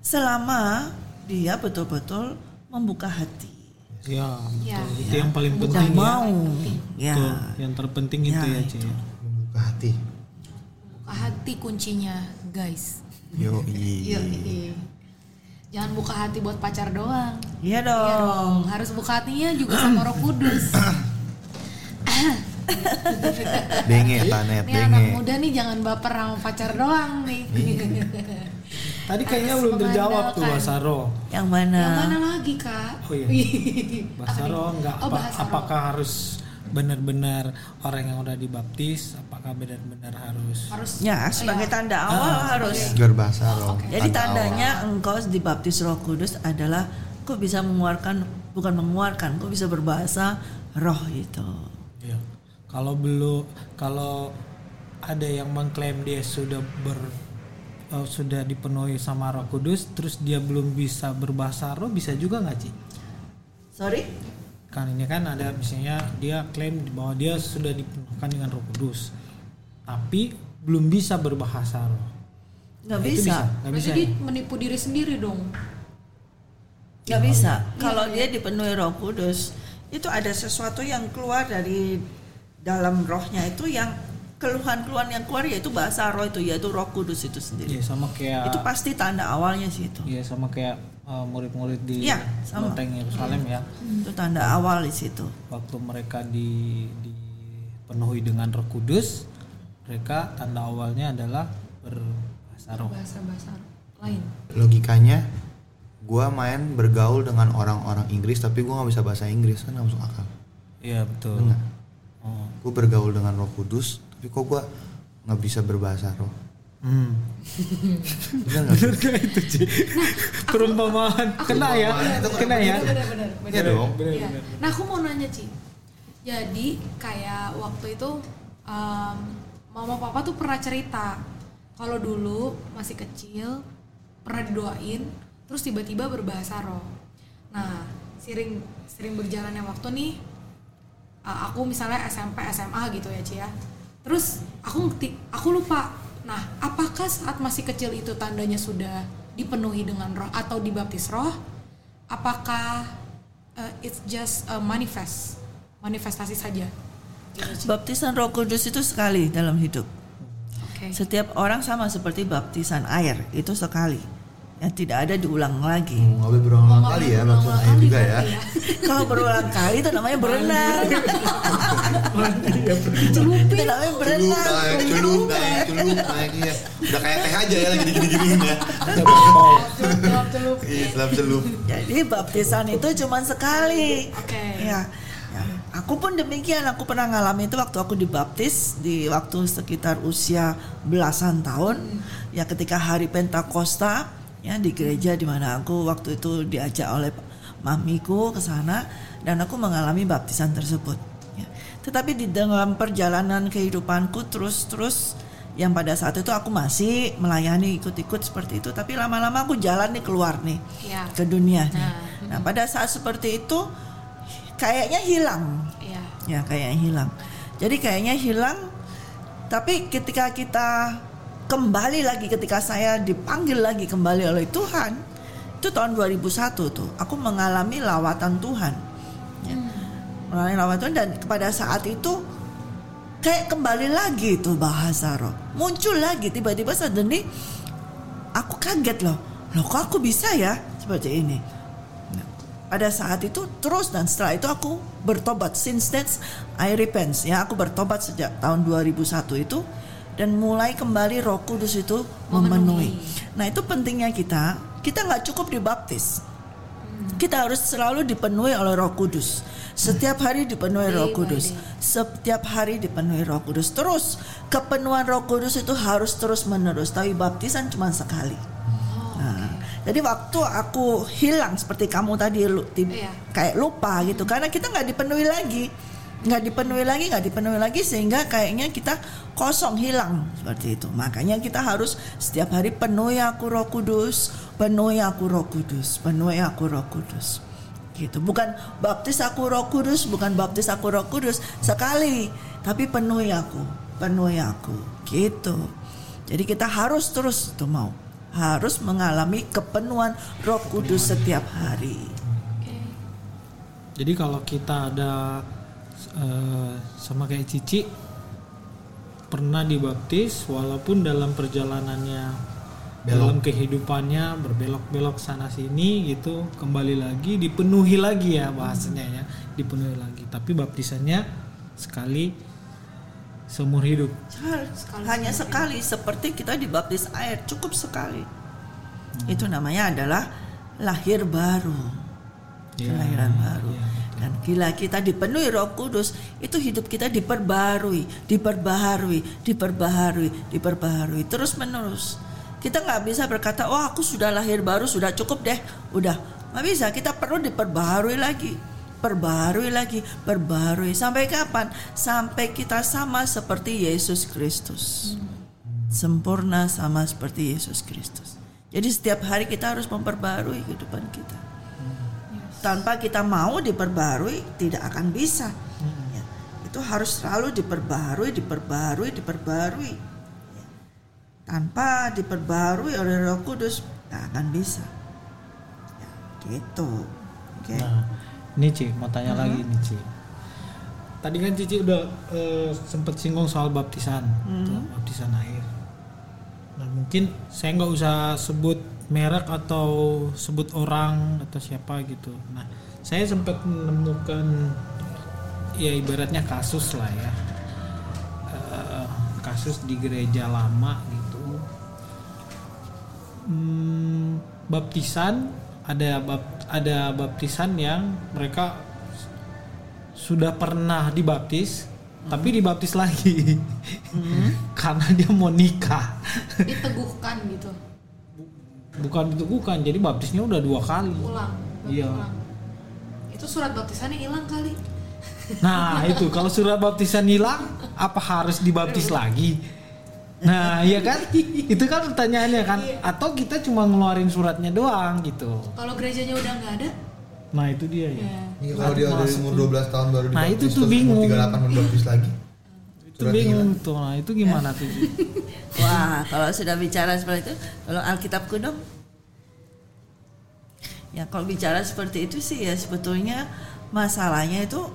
Selama dia betul-betul membuka hati. Ya, Ya. betul. Itu yang paling Bukan penting ya. mau ya. Betul. Yang terpenting itu Ya, ya, itu. Ci. Membuka hati. Buka hati kuncinya guys [LAUGHS] Yo, Iya, iya. Jangan buka hati buat pacar doang. Iya Iya dong. dong, harus buka hatinya juga sama Roh Kudus. [COUGHS] [LAUGHS] Benge Tanet, Ini anak benge. muda nih jangan baper sama pacar doang nih. [LAUGHS] Tadi kayaknya belum terjawab tuh. Basaro. Yang mana? Yang mana lagi kak? Oh iya. Basaro enggak Oh, apa- apakah harus benar-benar orang yang udah dibaptis apakah benar-benar harus Harus. Ya, sebagai Iya. tanda awal Ah, harus. Berbahasa roh. Jadi tanda tandanya engkau dibaptis Roh Kudus adalah kau bisa mengeluarkan bukan mengeluarkan, kau bisa berbahasa roh itu. ya kalau belum kalau ada yang mengklaim dia sudah ber eh, sudah dipenuhi sama Roh Kudus terus dia belum bisa berbahasa roh bisa juga nggak sih Sorry? kan ini kan ada misalnya dia klaim bahwa dia sudah dipenuhkan dengan Roh Kudus tapi belum bisa berbahasa roh Nggak Nah, bisa. nggak bisa Jadi ya? menipu diri sendiri dong. Nggak bisa. Kalau dia dipenuhi Roh Kudus, itu ada sesuatu yang keluar dari dalam rohnya itu yang keluhan-keluhan yang keluar yaitu bahasa roh itu yaitu Roh Kudus itu sendiri. Iya sama kayak Itu pasti tanda awalnya sih itu. Iya sama kayak uh, murid-murid di Iya, sama. Loteng Yerusalem ya. Itu tanda awal di situ. Waktu mereka di dipenuhi dengan Roh Kudus, mereka tanda awalnya adalah berbahasa roh. Bahasa-bahasa lain. Logikanya, gua main bergaul dengan orang-orang Inggris tapi gua nggak bisa bahasa Inggris kan masuk akal. Iya betul. Oh. Gue bergaul dengan Roh Kudus tapi kok gua nggak bisa berbahasa roh. Hmm. Bener nggak? Bener gak itu Ci? Perumpamaan kena ya, itu kena ya. Benar-benar. Iya dong. Iya. Nah aku mau nanya Ci. Jadi kayak waktu itu em, mama papa tuh pernah cerita kalau dulu masih kecil pernah didoain terus tiba-tiba berbahasa roh. Nah sering sering berjalannya waktu nih aku misalnya SMP SMA gitu ya Ci ya. Terus aku ngerti, aku lupa. Nah apakah saat masih kecil itu tandanya sudah dipenuhi dengan roh atau dibaptis roh? Apakah uh, it's just a manifest manifestasi saja? Gitu. Baptisan Roh Kudus itu sekali dalam hidup. Oke. Setiap orang sama seperti baptisan air itu sekali. Yang tidak ada diulang lagi. Nggak boleh berulang kali ya langsung aja kali juga ya. berarti Kalau berulang kali itu namanya berenang. Celupin. itu namanya Celup berenang. celup naik, celup naik iya. Udah kayak teh aja ya lagi gini-gini ya. Celup, celup. Iya, selap celup. Jadi baptisan itu cuma sekali. Oke. Ya. ya. Aku pun demikian, aku pernah ngalamin itu waktu aku dibaptis di waktu sekitar usia belasan tahun. Ya ketika hari Pentakosta ya di gereja di mana aku waktu itu diajak oleh mamiku ke sana dan aku mengalami baptisan tersebut. Ya. Tetapi di dalam perjalanan kehidupanku terus-terus yang pada saat itu aku masih melayani ikut-ikut seperti itu tapi lama-lama aku jalan nih keluar nih Iya. ke dunia nih. Nah, Nah, pada saat seperti itu kayaknya hilang. Iya. Ya, kayaknya hilang. Jadi kayaknya hilang tapi ketika kita kembali lagi ketika saya dipanggil lagi kembali oleh Tuhan, itu tahun 2001 tuh, aku mengalami lawatan Tuhan. Ya. Mengalami lawatan Tuhan dan pada saat itu kayak kembali lagi tuh bahasa roh. Muncul lagi tiba-tiba suddenly aku kaget loh. Loh kok aku bisa ya seperti ini. Nah, pada saat itu terus dan setelah itu aku bertobat since then I repent ya aku bertobat sejak tahun 2001 itu dan mulai kembali Roh Kudus itu memenuhi. Nah itu pentingnya kita kita nggak cukup dibaptis. Kita harus selalu dipenuhi oleh Roh Kudus. Setiap hari dipenuhi Roh Kudus. Setiap hari dipenuhi Roh Kudus. Terus kepenuhan Roh Kudus itu harus terus menerus. Tapi baptisan cuma sekali. Nah, jadi waktu aku hilang seperti kamu tadi lu, Iya. kayak lupa gitu karena kita nggak dipenuhi lagi nggak dipenuhi lagi nggak dipenuhi lagi sehingga kayaknya kita kosong hilang. Seperti itu. Makanya kita harus setiap hari penuhi aku Roh Kudus penuhi aku Roh Kudus penuhi aku Roh Kudus. Gitu. Bukan baptis aku Roh Kudus bukan baptis aku Roh Kudus sekali. Tapi penuhi aku penuhi aku. Gitu. Jadi kita harus terus tuh mau. Harus mengalami kepenuhan Roh Kudus setiap hari. Oke. Jadi kalau kita ada eh, sama kayak Cici pernah dibaptis walaupun dalam perjalanannya dalam kehidupannya berbelok-belok sana sini gitu kembali lagi dipenuhi lagi ya bahasanya ya dipenuhi lagi tapi baptisannya sekali seumur hidup. Sekali, hanya sekali seperti kita dibaptis air cukup sekali. Itu namanya adalah lahir baru. Ya, Kelahiran baru. ya. Dan gila kita dipenuhi Roh Kudus, itu hidup kita diperbarui, diperbaharui, diperbaharui, diperbaharui terus menerus. Kita nggak bisa berkata, oh aku sudah lahir baru, sudah cukup deh, udah nggak bisa. Kita perlu diperbaharui lagi, perbaharui lagi, perbaharui sampai kapan? Sampai kita sama seperti Yesus Kristus, sempurna sama seperti Yesus Kristus. Jadi setiap hari kita harus memperbarui kehidupan kita tanpa kita mau diperbarui tidak akan bisa. Ya, itu harus selalu diperbarui, diperbarui, diperbarui. Ya. Tanpa diperbarui oleh Roh Kudus tidak akan bisa. Ya, gitu. Oke. Nah, ini Ci, mau tanya lagi nih Ci. Tadi kan Cici udah eh, sempat singgung soal baptisan, tuh, baptisan air. Nah mungkin saya nggak usah sebut merek atau sebut orang atau siapa gitu. Nah saya sempat menemukan ya ibaratnya kasus lah ya, Eh, kasus di gereja lama gitu. Hmm, baptisan ada bap- ada baptisan yang mereka sudah pernah dibaptis tapi dibaptis lagi [LAUGHS] karena dia mau nikah Diteguhkan gitu. Bukan itu bukan jadi baptisnya udah dua kali Ulang. Iya. Itu surat baptisannya hilang kali. [LAUGHS] nah itu kalau surat baptisan hilang apa harus dibaptis lagi nah iya kan itu kan pertanyaannya kan atau kita cuma ngeluarin suratnya doang gitu Kalau gerejanya udah nggak ada, nah itu dia ya ya. Iya, kalau dia dari umur 12 tahun baru Nah, dibaptis, itu tuh terus bingung. umur 38 baru dibaptis lagi. Itu bingung tuh nah itu gimana tuh [LAUGHS] Wah, kalau sudah bicara seperti itu, kalau Alkitab kuno Ya, kalau bicara seperti itu sih ya sebetulnya masalahnya itu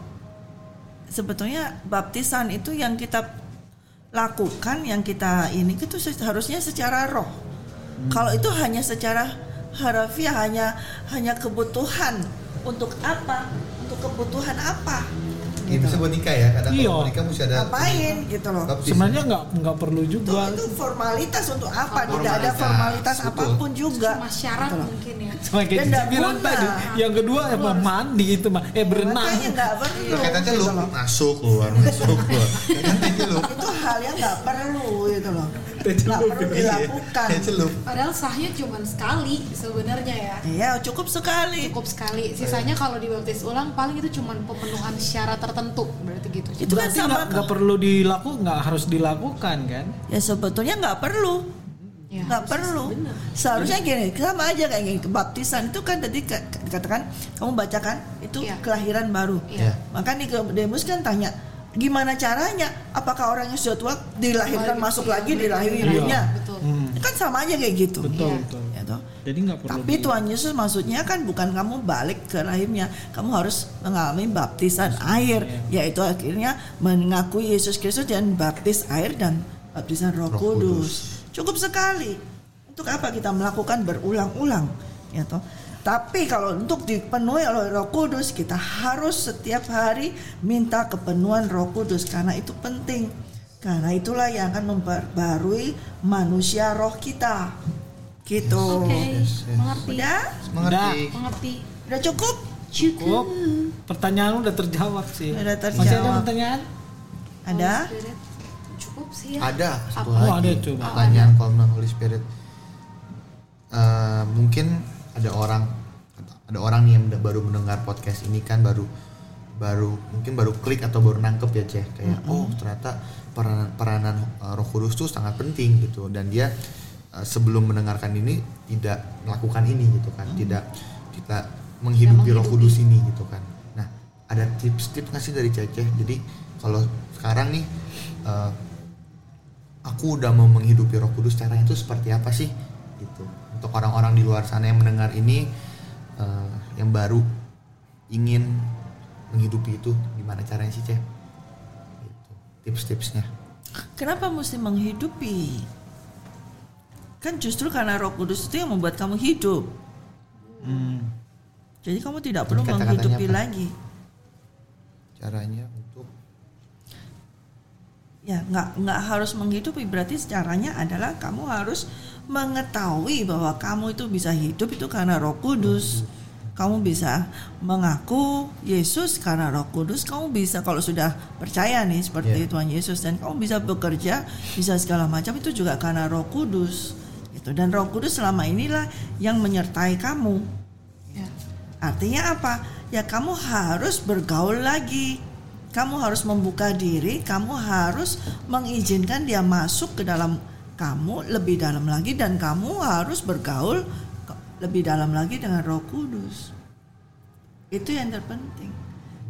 sebetulnya baptisan itu yang kita lakukan, yang kita ini itu harusnya secara roh. Kalau itu hanya secara harafiah hanya hanya kebutuhan untuk apa? Untuk kebutuhan apa? Ya, bisa buat nikah ya, kadang Iya. kalau nikah mesti ada Ngapain gitu loh. sebenarnya nggak nggak perlu Itu, juga itu formalitas untuk apa? Tidak ada Formalitas, formalitas betul. apa pun juga. Cuma syarat Gitu mungkin ya. Cuma kayak Dan nggak bilang guna. tadi yang kedua emang mandi itu mah eh berenang Makanya nggak perlu. Loh, kayak tadi lu gitu loh. masuk keluar masuk keluar. Lu. [LAUGHS] Itu hal yang nggak perlu gitu loh. Nggak perlu dilakukan. Kayak celup. Padahal sahnya cuma sekali sebenarnya ya. Iya cukup sekali. Cukup sekali. Sisanya kalau dibaptis ulang paling itu cuma pemenuhan syarat tertentu berarti gitu. Itu kan Berarti sama nggak perlu dilakukan nggak harus dilakukan kan Ya sebetulnya nggak perlu. Ya, nggak perlu. Seharusnya gini, sama aja kayak gini. Kebaptisan itu kan tadi ka- dikatakan kamu bacakan itu Iya. kelahiran baru. Iya. Maka Nikodemus kan tanya, gimana caranya? Apakah orang yang sudah tua dilahirkan masuk lagi di rahim Iya. ibunya? Betul. Hmm. Kan sama aja kayak gitu. betul Iya. betul Ya toh? jadi nggak perlu Tapi Tuhan Yesus maksudnya kan bukan kamu balik ke rahimnya, kamu harus mengalami baptisan air, yaitu akhirnya mengakui Yesus Kristus dan baptis air dan baptisan Roh, Roh Kudus. Cukup sekali. Untuk apa kita melakukan berulang-ulang, ya toh? Tapi kalau untuk dipenuhi oleh Roh Kudus, kita harus setiap hari minta kepenuhan Roh Kudus karena itu penting. Karena itulah yang akan memperbarui manusia roh kita. Gitu. Oke, Yes, yes. mengerti. Udah? Mengerti. Mengerti. Udah cukup? cukup pertanyaan udah terjawab sih Udah masih ada terjawab. pertanyaan Ada? Cukup sih ya. Ada satu Apa? Oh, lagi ada, coba. pertanyaan kalau tentang Holy Spirit. Eh, mungkin ada orang ada orang nih yang baru mendengar podcast ini kan baru baru mungkin baru klik atau baru nangkep ya ceh. Kayak oh ternyata peranan peranan eh, Roh Kudus tuh sangat penting gitu. Dan dia eh, sebelum mendengarkan ini tidak melakukan ini gitu kan. Tidak tidak menghidupi Roh. Kudus ini gitu kan. Nah ada tips-tips nggak sih dari Cece jadi kalau sekarang nih eh, aku udah mau menghidupi Roh Kudus caranya itu seperti apa sih? Gitu untuk orang-orang di luar sana yang mendengar ini eh, yang baru ingin menghidupi itu gimana caranya sih ceh gitu. tips-tipsnya Kenapa mesti menghidupi? Kan justru karena Roh Kudus itu yang membuat kamu hidup. Hmm. Jadi kamu tidak perlu kata-katanya menghidupi apa? lagi. caranya untuk ya nggak nggak harus menghidupi berarti caranya adalah kamu harus mengetahui bahwa kamu itu bisa hidup itu karena Roh Kudus. Kamu bisa mengaku Yesus karena Roh Kudus. Kamu bisa kalau sudah percaya nih seperti Yeah. Tuhan Yesus dan kamu bisa bekerja, bisa segala macam itu juga karena Roh Kudus. Gitu. Dan Roh Kudus selama inilah yang menyertai kamu. Ya. Artinya apa? Ya kamu harus bergaul lagi. Kamu harus membuka diri, kamu harus mengizinkan dia masuk ke dalam kamu lebih dalam lagi dan kamu harus bergaul lebih dalam lagi dengan Roh Kudus. Itu yang terpenting.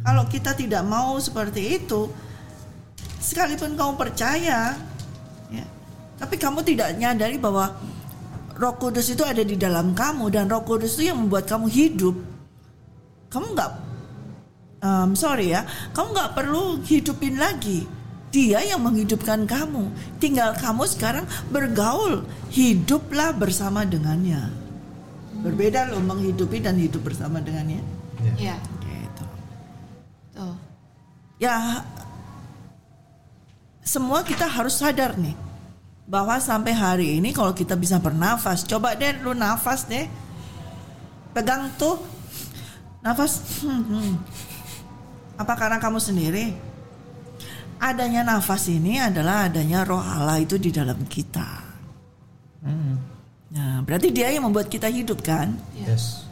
Kalau kita tidak mau seperti itu, sekalipun kamu percaya, ya, tapi kamu tidak nyadari bahwa Roh Kudus itu ada di dalam kamu dan Roh Kudus itu yang membuat kamu hidup. Kamu nggak, um, sorry ya, kamu nggak perlu hidupin lagi. Dia yang menghidupkan kamu. Tinggal kamu sekarang bergaul, hiduplah bersama dengannya. Berbeda loh menghidupi dan hidup bersama dengannya. Ya. Gitu. Tuh. Ya, semua kita harus sadar nih bahwa sampai hari ini kalau kita bisa bernafas, coba deh lu nafas deh, pegang tuh nafas. Hmm, hmm. Apa karena kamu sendiri? Adanya nafas ini adalah adanya Roh Allah itu di dalam kita. Nah, berarti Dia yang membuat kita hidup kan? Yes.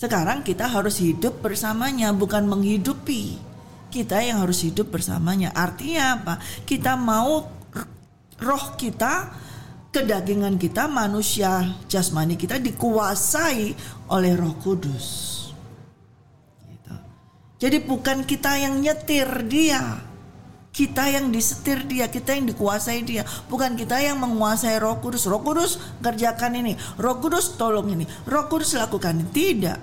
Sekarang kita harus hidup bersamanya, bukan menghidupi. Kita yang harus hidup bersamanya. Artinya apa? Kita mau roh kita, kedagingan kita, manusia jasmani kita dikuasai oleh Roh Kudus. Gitu. Jadi bukan kita yang nyetir dia. Kita yang disetir dia, kita yang dikuasai dia, bukan kita yang menguasai Roh Kudus. Roh Kudus kerjakan ini, Roh Kudus tolong ini, Roh Kudus lakukan ini. Tidak.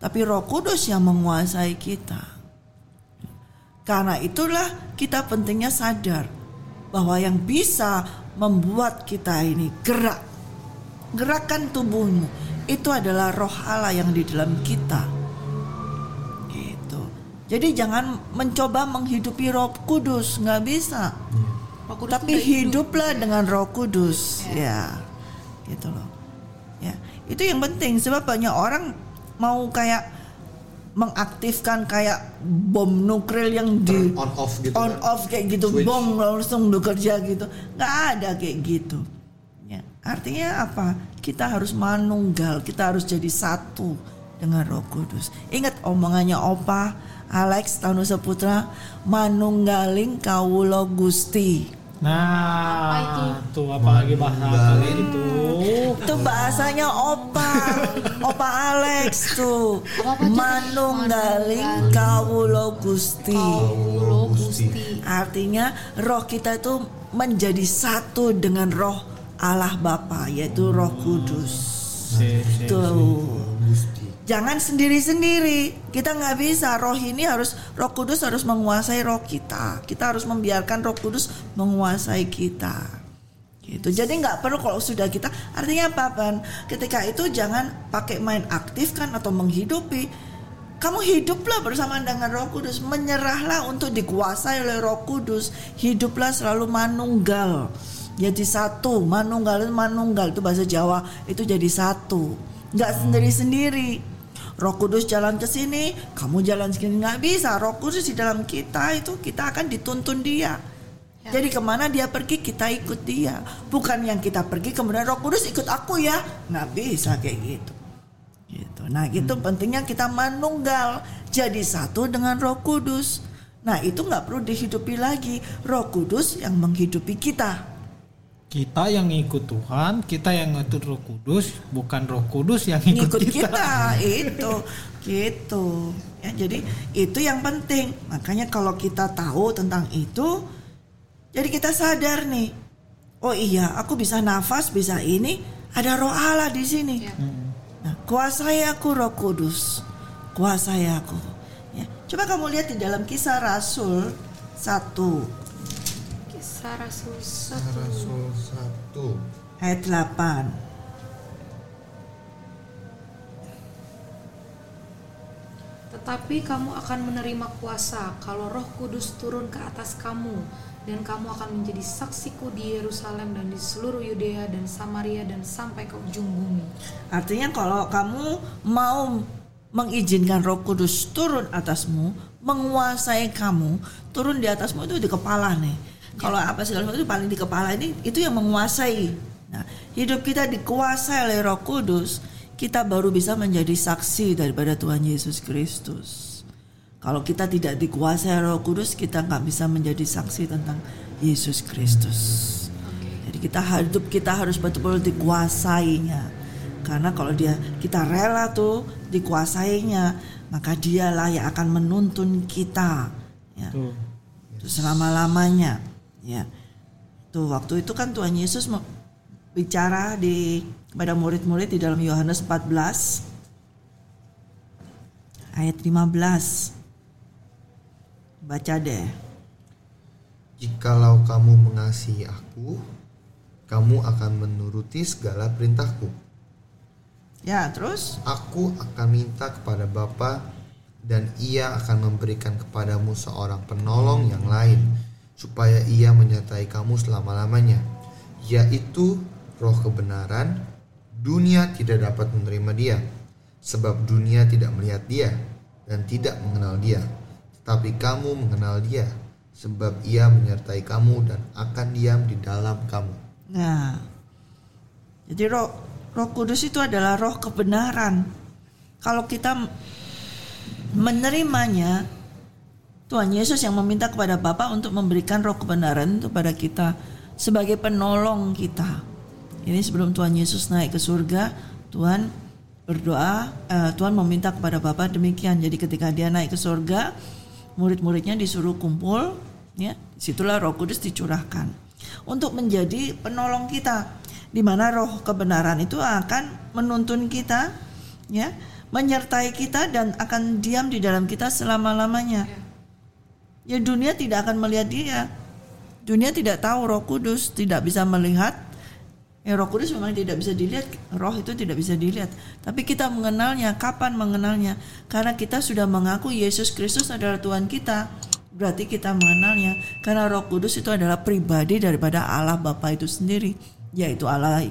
Tapi Roh Kudus yang menguasai kita. Karena itulah kita pentingnya sadar bahwa yang bisa membuat kita ini gerak, gerakan tubuhmu itu adalah Roh Allah yang di dalam kita. Jadi jangan mencoba menghidupi Roh Kudus, nggak bisa. Roh Kudus Tapi udah hidup. hiduplah dengan Roh Kudus, ya, gitu loh. Ya, itu yang penting sebab banyak orang mau kayak mengaktifkan kayak bom nuklir yang di Turn on off gitu on kan. off kayak gitu, Switch. bom langsung bekerja gitu, nggak ada kayak gitu. Ya, artinya apa? Kita harus manunggal, kita harus jadi satu dengan Roh Kudus. Ingat omongannya Opa Alex Tanu Seputra, manunggaling kawulo Gusti. Nah, itu? tuh apalagi bahasa kalian itu. Itu bahasanya Opa, Opa Alex tuh. Manunggaling kawulo Gusti. Artinya roh kita itu menjadi satu dengan roh Allah Bapa yaitu Roh Kudus. Si, si, Tuh. Jangan sendiri-sendiri. Kita nggak bisa. Roh ini harus Roh Kudus harus menguasai roh kita. Kita harus membiarkan Roh Kudus menguasai kita. Gitu. Jadi nggak perlu kalau sudah kita. Artinya apa kan? Ketika itu jangan pakai main aktif kan atau menghidupi. Kamu hiduplah bersama dengan Roh Kudus, menyerahlah untuk dikuasai oleh Roh Kudus. Hiduplah selalu manunggal. Jadi satu, manunggal manunggal itu bahasa Jawa itu jadi satu. Nggak sendiri-sendiri. Roh Kudus jalan ke sini, kamu jalan sini nggak bisa. Roh Kudus di dalam kita itu kita akan dituntun dia. Ya. Jadi ke mana dia pergi kita ikut dia. Bukan yang kita pergi kemudian Roh Kudus ikut aku ya, nggak bisa kayak gitu. Gitu. Nah itu pentingnya kita manunggal jadi satu dengan Roh Kudus. Nah itu nggak perlu dihidupi lagi. Roh Kudus yang menghidupi kita. Kita yang ikut Tuhan, kita yang ngatur Roh Kudus, bukan Roh Kudus yang ikut, ngikut kita. kita. itu gitu ya jadi itu yang penting makanya kalau kita tahu tentang itu jadi kita sadar nih oh iya aku bisa nafas bisa ini ada roh Allah di sini Ya. nah, kuasai aku roh kudus kuasai aku ya coba kamu lihat di dalam kisah rasul satu Kisah Rasul satu. Rasul satu. ayat 8 tetapi kamu akan menerima kuasa kalau Roh Kudus turun ke atas kamu dan kamu akan menjadi saksiku di Yerusalem dan di seluruh Yudea dan Samaria dan sampai ke ujung bumi. Artinya kalau kamu mau mengizinkan Roh Kudus turun atasmu, menguasai kamu, turun di atasmu itu di kepala nih. Kalau apa segala sesuatu itu paling di kepala ini itu yang menguasai. Nah, hidup kita dikuasai oleh Roh Kudus, kita baru bisa menjadi saksi daripada Tuhan Yesus Kristus. Kalau kita tidak dikuasai Roh Kudus, kita nggak bisa menjadi saksi tentang Yesus Kristus. Jadi kita hidup kita harus betul-betul dikuasainya. Karena kalau dia kita rela tuh dikuasainya, maka dialah yang akan menuntun kita. Ya. Tuh. Itu selama-lamanya. Ya. Tuh waktu itu kan Tuhan Yesus bicara di kepada murid-murid di dalam Yohanes 14 ayat 15. Baca deh. Jikalau kamu mengasihi aku, kamu akan menuruti segala perintahku. Ya, terus? Aku akan minta kepada Bapa dan ia akan memberikan kepadamu seorang penolong yang lain supaya ia menyertai kamu selama-lamanya yaitu roh kebenaran dunia tidak dapat menerima dia sebab dunia tidak melihat dia dan tidak mengenal dia tetapi kamu mengenal dia sebab ia menyertai kamu dan akan diam di dalam kamu Nah. Jadi roh Roh Kudus itu adalah roh kebenaran. Kalau kita menerimanya, Tuhan Yesus yang meminta kepada Bapa untuk memberikan roh kebenaran kepada kita sebagai penolong kita. Ini sebelum Tuhan Yesus naik ke surga, Tuhan berdoa, eh, Tuhan meminta kepada Bapa demikian. Jadi ketika dia naik ke surga, murid-muridnya disuruh kumpul, ya, situlah Roh Kudus dicurahkan untuk menjadi penolong kita, di mana Roh kebenaran itu akan menuntun kita, ya, menyertai kita dan akan diam di dalam kita selama-lamanya. Ya dunia tidak akan melihat dia. Dunia tidak tahu Roh Kudus, tidak bisa melihat. Ya Roh Kudus memang tidak bisa dilihat, Roh itu tidak bisa dilihat. Tapi kita mengenalnya, kapan mengenalnya? Karena kita sudah mengaku Yesus Kristus adalah Tuhan kita. Berarti kita mengenalnya karena Roh Kudus itu adalah pribadi daripada Allah Bapa itu sendiri, yaitu Allah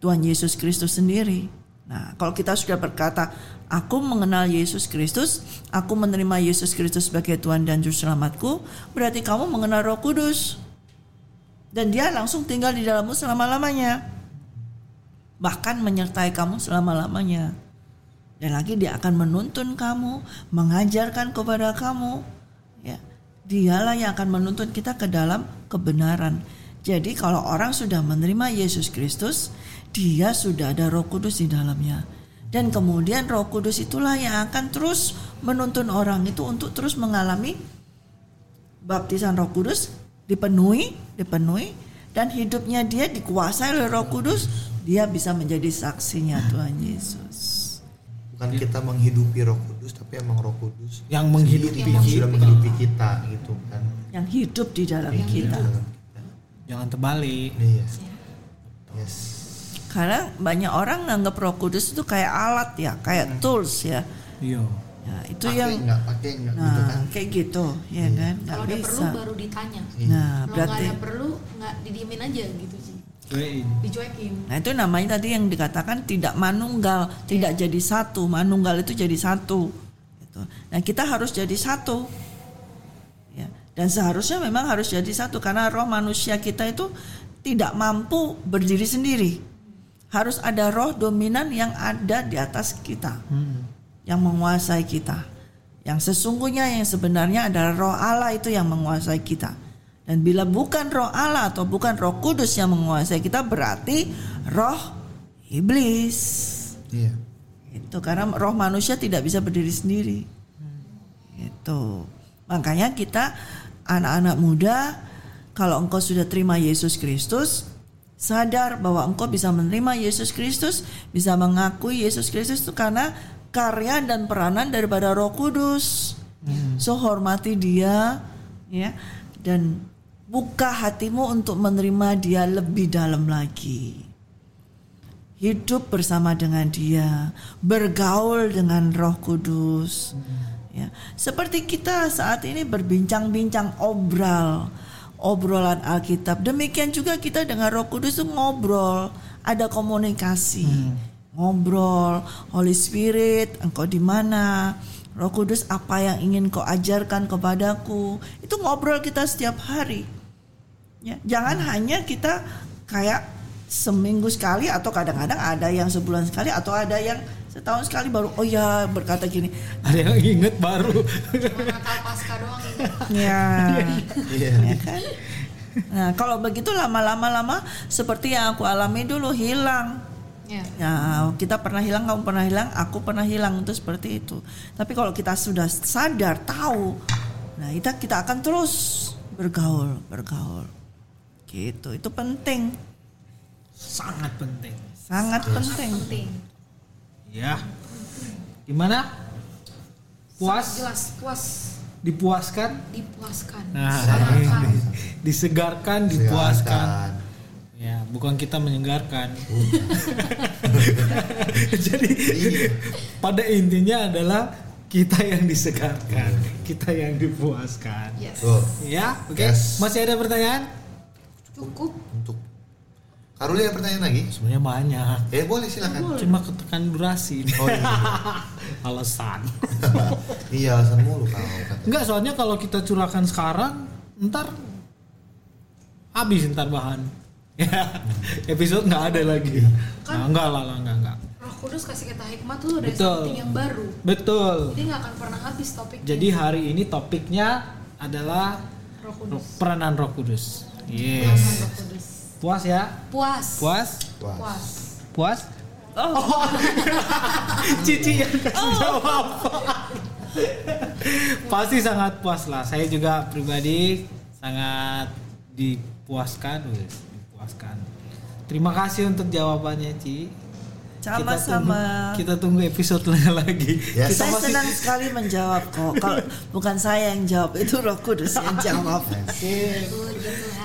Tuhan Yesus Kristus sendiri. Nah, kalau kita sudah berkata, aku mengenal Yesus Kristus, aku menerima Yesus Kristus sebagai Tuhan dan Juru Selamatku, berarti kamu mengenal Roh Kudus. Dan dia langsung tinggal di dalammu selama-lamanya. Bahkan menyertai kamu selama-lamanya. Dan lagi dia akan menuntun kamu, mengajarkan kepada kamu. Ya, dialah yang akan menuntun kita ke dalam kebenaran. Jadi kalau orang sudah menerima Yesus Kristus, dia sudah ada Roh Kudus di dalamnya. Dan kemudian Roh Kudus itulah yang akan terus menuntun orang itu untuk terus mengalami baptisan Roh Kudus, dipenuhi, dipenuhi dan hidupnya dia dikuasai oleh Roh Kudus, dia bisa menjadi saksinya Tuhan Yesus. bukan kita menghidupi Roh Kudus tapi emang Roh Kudus Yang menghidupi yang sudah kita. menghidupi kita gitu kan Yang hidup di dalam Yang kita. hidup. Jangan terbalik. iya yes Karena banyak orang nganggap Roh Kudus itu kayak alat ya, kayak tools ya. Iya. Ya, itu pakai yang nggak pakai nggak nah gitu kan kayak gitu, ya kan? Nggak Kalau ada perlu baru ditanya. Iya. Nah, Kalau berarti nggak ada perlu nggak didiemin aja gitu sih. Cuekin. Dicuekin. Nah itu namanya tadi yang dikatakan tidak manunggal, tidak jadi satu. Manunggal itu jadi satu. Gitu. Nah kita harus jadi satu. Ya. Dan seharusnya memang harus jadi satu karena roh manusia kita itu tidak mampu berdiri sendiri. Harus ada roh dominan yang ada di atas kita, yang menguasai kita. Yang sesungguhnya yang sebenarnya adalah roh Allah itu yang menguasai kita. Dan bila bukan roh Allah atau bukan roh kudus yang menguasai kita berarti roh iblis. iya Itu karena roh manusia tidak bisa berdiri sendiri. Itu. Makanya kita anak-anak muda kalau engkau sudah terima Yesus Kristus, sadar bahwa engkau bisa menerima Yesus Kristus, bisa mengakui Yesus Kristus itu karena karya dan peranan daripada Roh Kudus. So hormati dia ya dan buka hatimu untuk menerima dia lebih dalam lagi hidup bersama dengan dia, bergaul dengan Roh Kudus. Ya, seperti kita saat ini berbincang-bincang obral, obrolan Alkitab. Demikian juga kita dengan Roh Kudus itu ngobrol, ada komunikasi. Ngobrol, Holy Spirit, engkau di mana? Roh Kudus apa yang ingin kau ajarkan kepadaku? Itu ngobrol kita setiap hari. Ya, jangan hanya kita kayak seminggu sekali atau kadang-kadang ada yang sebulan sekali atau ada yang setahun sekali baru oh ya berkata gini Ada yang inget baru. Natal Pasca doang ini. ya Iya. ya kan nah kalau begitu lama-lama lama seperti yang aku alami dulu hilang Ya. ya kita pernah hilang kamu pernah hilang aku pernah hilang itu seperti itu tapi kalau kita sudah sadar tahu nah kita kita akan terus bergaul bergaul gitu itu penting Sangat penting. sangat penting Penting. Ya. Gimana? Puas? Jelas puas Dipuaskan? dipuaskan. Nah, Disegarkan. disegarkan, dipuaskan. Ya, bukan kita menyegarkan. [LAUGHS] Jadi pada intinya adalah kita yang disegarkan, kita yang dipuaskan. Yes. Tuh, Ya, oke. Yes. Masih ada pertanyaan? Cukup. untuk Karuli ada pertanyaan lagi? Sebenarnya banyak. Eh boleh silakan. Cuma ketekan durasi. Oh iya. [LAUGHS] Alasan. [LAUGHS] iya alasan mulu kata. Enggak, soalnya kalau kita curahkan sekarang, ntar habis ntar bahan. [LAUGHS] Ya, episode nggak ada lagi. Nah, enggak lah, lah, enggak, enggak. Roh Kudus kasih kita hikmat tuh dari Betul. something yang baru. Betul. Jadi nggak akan pernah habis topiknya. Jadi hari ini topiknya adalah Roh Kudus. peranan Roh Kudus. Yes. Peranan Roh Kudus. Puas ya? Puas. Puas? Wah. Puas. Puas? oh [LAUGHS] Cici yang kasih jawab. Pasti sangat puas lah. Saya juga pribadi sangat dipuaskan, wes, dipuaskan. Terima kasih untuk jawabannya, Ci. Kita tunggu, sama-sama kita tunggu episode [LAUGHS] lagi. Yes. Kita saya masih senang sekali menjawab kok. Kalau [LAUGHS] bukan saya yang jawab, itu Roh Kudus yang jawab.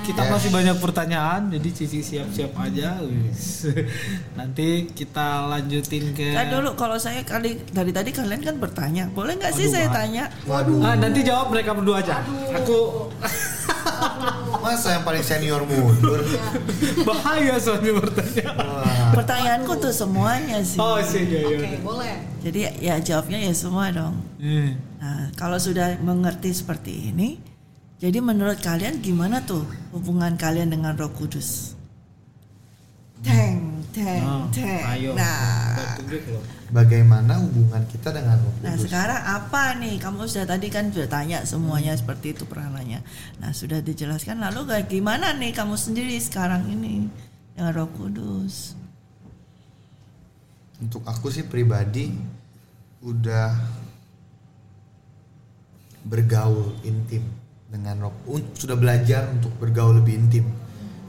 Kita masih banyak pertanyaan, jadi Cici siap-siap aja. wis. [LAUGHS] Nanti kita lanjutin ke. Nah dulu kalau saya kali dari tadi kalian kan bertanya, boleh nggak sih Aduh, saya tanya? Waduh. Ah, nanti jawab mereka berdua aja. Aku Masa yang paling senior mundur? bahaya soalnya bertanya. Wah. Pertanyaanku tuh semuanya sih. Oh sih ya Oke, ya. boleh. Jadi ya jawabnya ya semua dong. Hmm. Nah kalau sudah mengerti seperti ini, jadi menurut kalian gimana tuh hubungan kalian dengan Roh Kudus? Teng, teng, Oh, teng. ayo. Nah. Bagaimana hubungan kita dengan Roh Nah Kudus? sekarang apa nih? Kamu sudah tadi kan sudah tanya semuanya seperti itu peranannya. Nah sudah dijelaskan. Lalu kayak gimana nih kamu sendiri sekarang ini dengan Roh Kudus? Untuk aku sih pribadi udah bergaul intim dengan Roh sudah belajar untuk bergaul lebih intim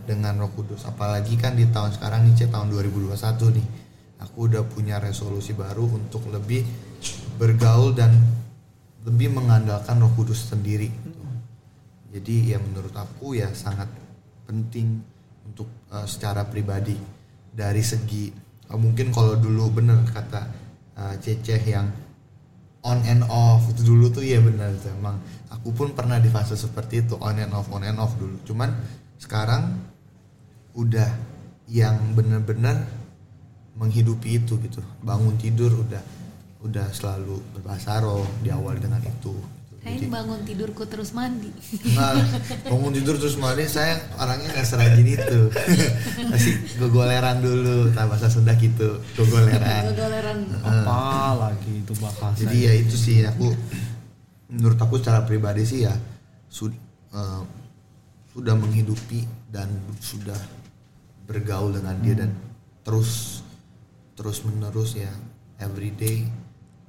dengan Roh Kudus. Apalagi kan di tahun sekarang nih, tahun 2021 nih. Aku udah punya resolusi baru untuk lebih bergaul dan lebih mengandalkan Roh Kudus sendiri. gitu. Jadi ya menurut aku ya sangat penting untuk eh, secara pribadi dari segi eh, mungkin kalau dulu bener kata eh, Ceceh yang on and off itu dulu tuh ya benar tuh emang aku pun pernah di fase seperti itu on and off on and off dulu cuman sekarang udah yang bener-bener menghidupi itu gitu bangun tidur udah udah selalu berbahasa roh diawali dengan itu. Saya ini bangun tidurku terus mandi. Nah, bangun tidur terus mandi saya orangnya nggak serajin itu [LAUGHS] pasti gogoleran dulu tak bahasa Sunda gitu gogoleran Gogoleran. Apa lagi itu bakal jadi ya itu sih aku menurut aku secara pribadi sih ya sud- eh, sudah menghidupi dan sudah bergaul dengan dia dan terus terus menerus ya everyday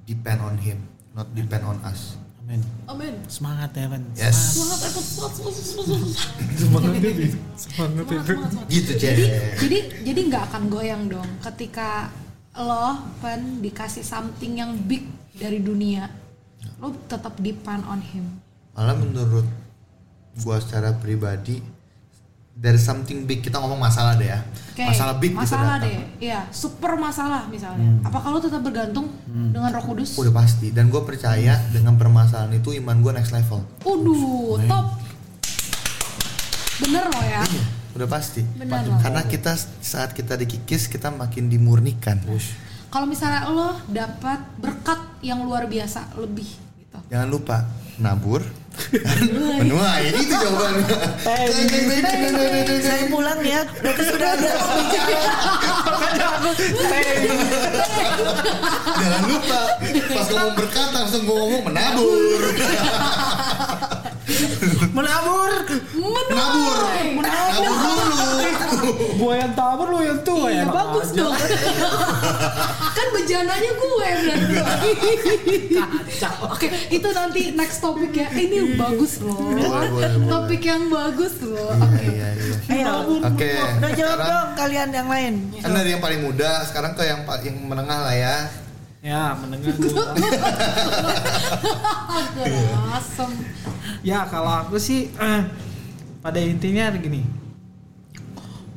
depend on him not depend on us Amin. Amin. Semangat Evan. yes Semangat aku semangat semangat semangat. Semangat Evan. Semangat Semangat, Evan. semangat, semangat. gitu Jadi jadi jadi nggak akan goyang dong ketika lo pen dikasih something yang big dari dunia. Lo tetap depend on him. malah menurut gua secara pribadi there's something big kita ngomong masalah deh ya. Oke, masalah big masalah. Hmm. deh. Iya, super masalah misalnya. Apakah lo tetap bergantung dengan Roh Kudus? Udah pasti dan gue percaya dengan permasalahan itu iman gue next level. Waduh, top. Bener loh ya. Iya, udah pasti. Bener loh. Karena kita saat kita dikikis kita makin dimurnikan. Kalau misalnya lo dapat berkat yang luar biasa lebih gitu. Jangan lupa nabur menuai itu jawabannya. Saya pulang ya, berarti sudah ada. Jangan lupa pas ngomong berkat langsung gue ngomong menabur. Menabur. menabur. Menabur Gua yang tabur lu yang tua Iya ya. bagus dong. [LAUGHS] kan bejananya gue berarti. Oke, itu nanti next topik ya. Ini bagus loh. Boleh, boleh, boleh. Topik yang bagus loh. Oke. Iya, iya. Ayo, Oke. udah jawab sekarang- dong kalian yang lain. Kan dari yang paling muda, sekarang ke yang yang menengah lah ya. Ya mendengar gua. [LAUGHS] Asem. Ya kalau aku sih eh, pada intinya gini.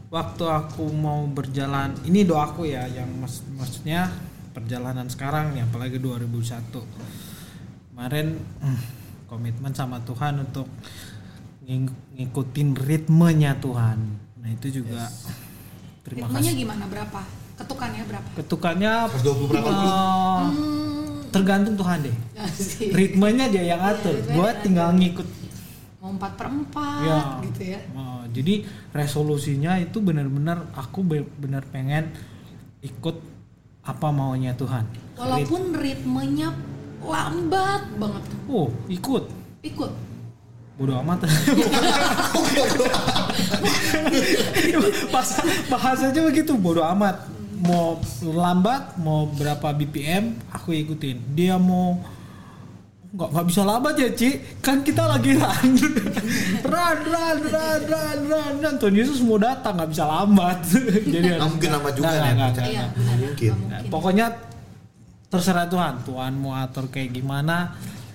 Waktu aku mau berjalan, ini doaku ya, yang mas- maksudnya perjalanan sekarang nih, apalagi 2001. Kemarin hmm, komitmen sama Tuhan untuk ngikutin ritmenya Tuhan. Nah itu juga terima Ritmenya kasih. gimana berapa? Ketukannya berapa? Ketukannya 120 berapa dulu? eh, tergantung Tuhan deh. [LAUGHS] Asik. Ritmenya dia yang atur, gua tinggal ngikut Mau empat per empat Ya. gitu ya. Oh, jadi resolusinya itu benar-benar aku be- benar pengen ikut apa maunya Tuhan. Walaupun ritmenya lambat banget. Oh, ikut. Ikut. Bodoh amat. [LAUGHS] Pas bahasanya begitu, bodoh amat. Mau lambat, mau berapa BPM, aku ikutin. Dia mau nggak nggak bisa lambat ya Ci kan kita lagi run [LAUGHS] run run run run run run Tuhan Yesus mau datang nggak bisa lambat [LAUGHS] jadi Nggak mungkin lama juga Nggak, nih nggak, percaya. Iya, nggak. benar. mungkin. Nah, pokoknya terserah Tuhan Tuhan mau atur kayak gimana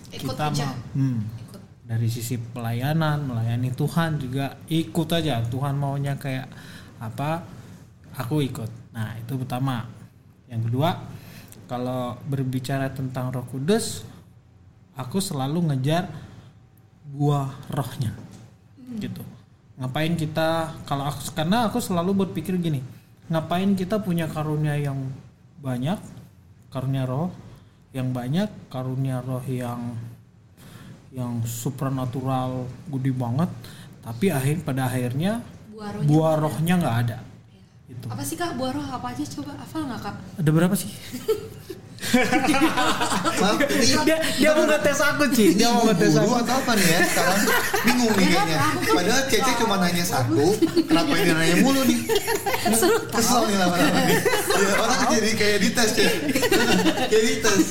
Ikut kita aja. mau hmm, Ikut. dari sisi pelayanan melayani Tuhan juga ikut aja Tuhan maunya kayak apa aku ikut nah itu pertama yang kedua kalau berbicara tentang Roh Kudus aku selalu ngejar buah rohnya. Gitu. Ngapain kita kalau aku karena aku selalu berpikir gini ngapain kita punya karunia yang banyak karunia roh yang banyak karunia roh yang yang supranatural gede banget tapi akhir pada akhirnya Buah rohnya nggak ada. itu Apa sih kak? Buah roh apa aja coba? Hafal nggak kak? ada berapa sih [LAUGHS] Maaf, dia dia mau ngetes aku Ci. Dia mau ngetes aku. Atau apa nih ya? Sekarang bingung nih kayaknya. Padahal Cece cuma nanya satu. Kenapa ini nanya mulu nih? Kesel nih lama-lama nih. Ya, orang jadi kayak dites ya kayak dites.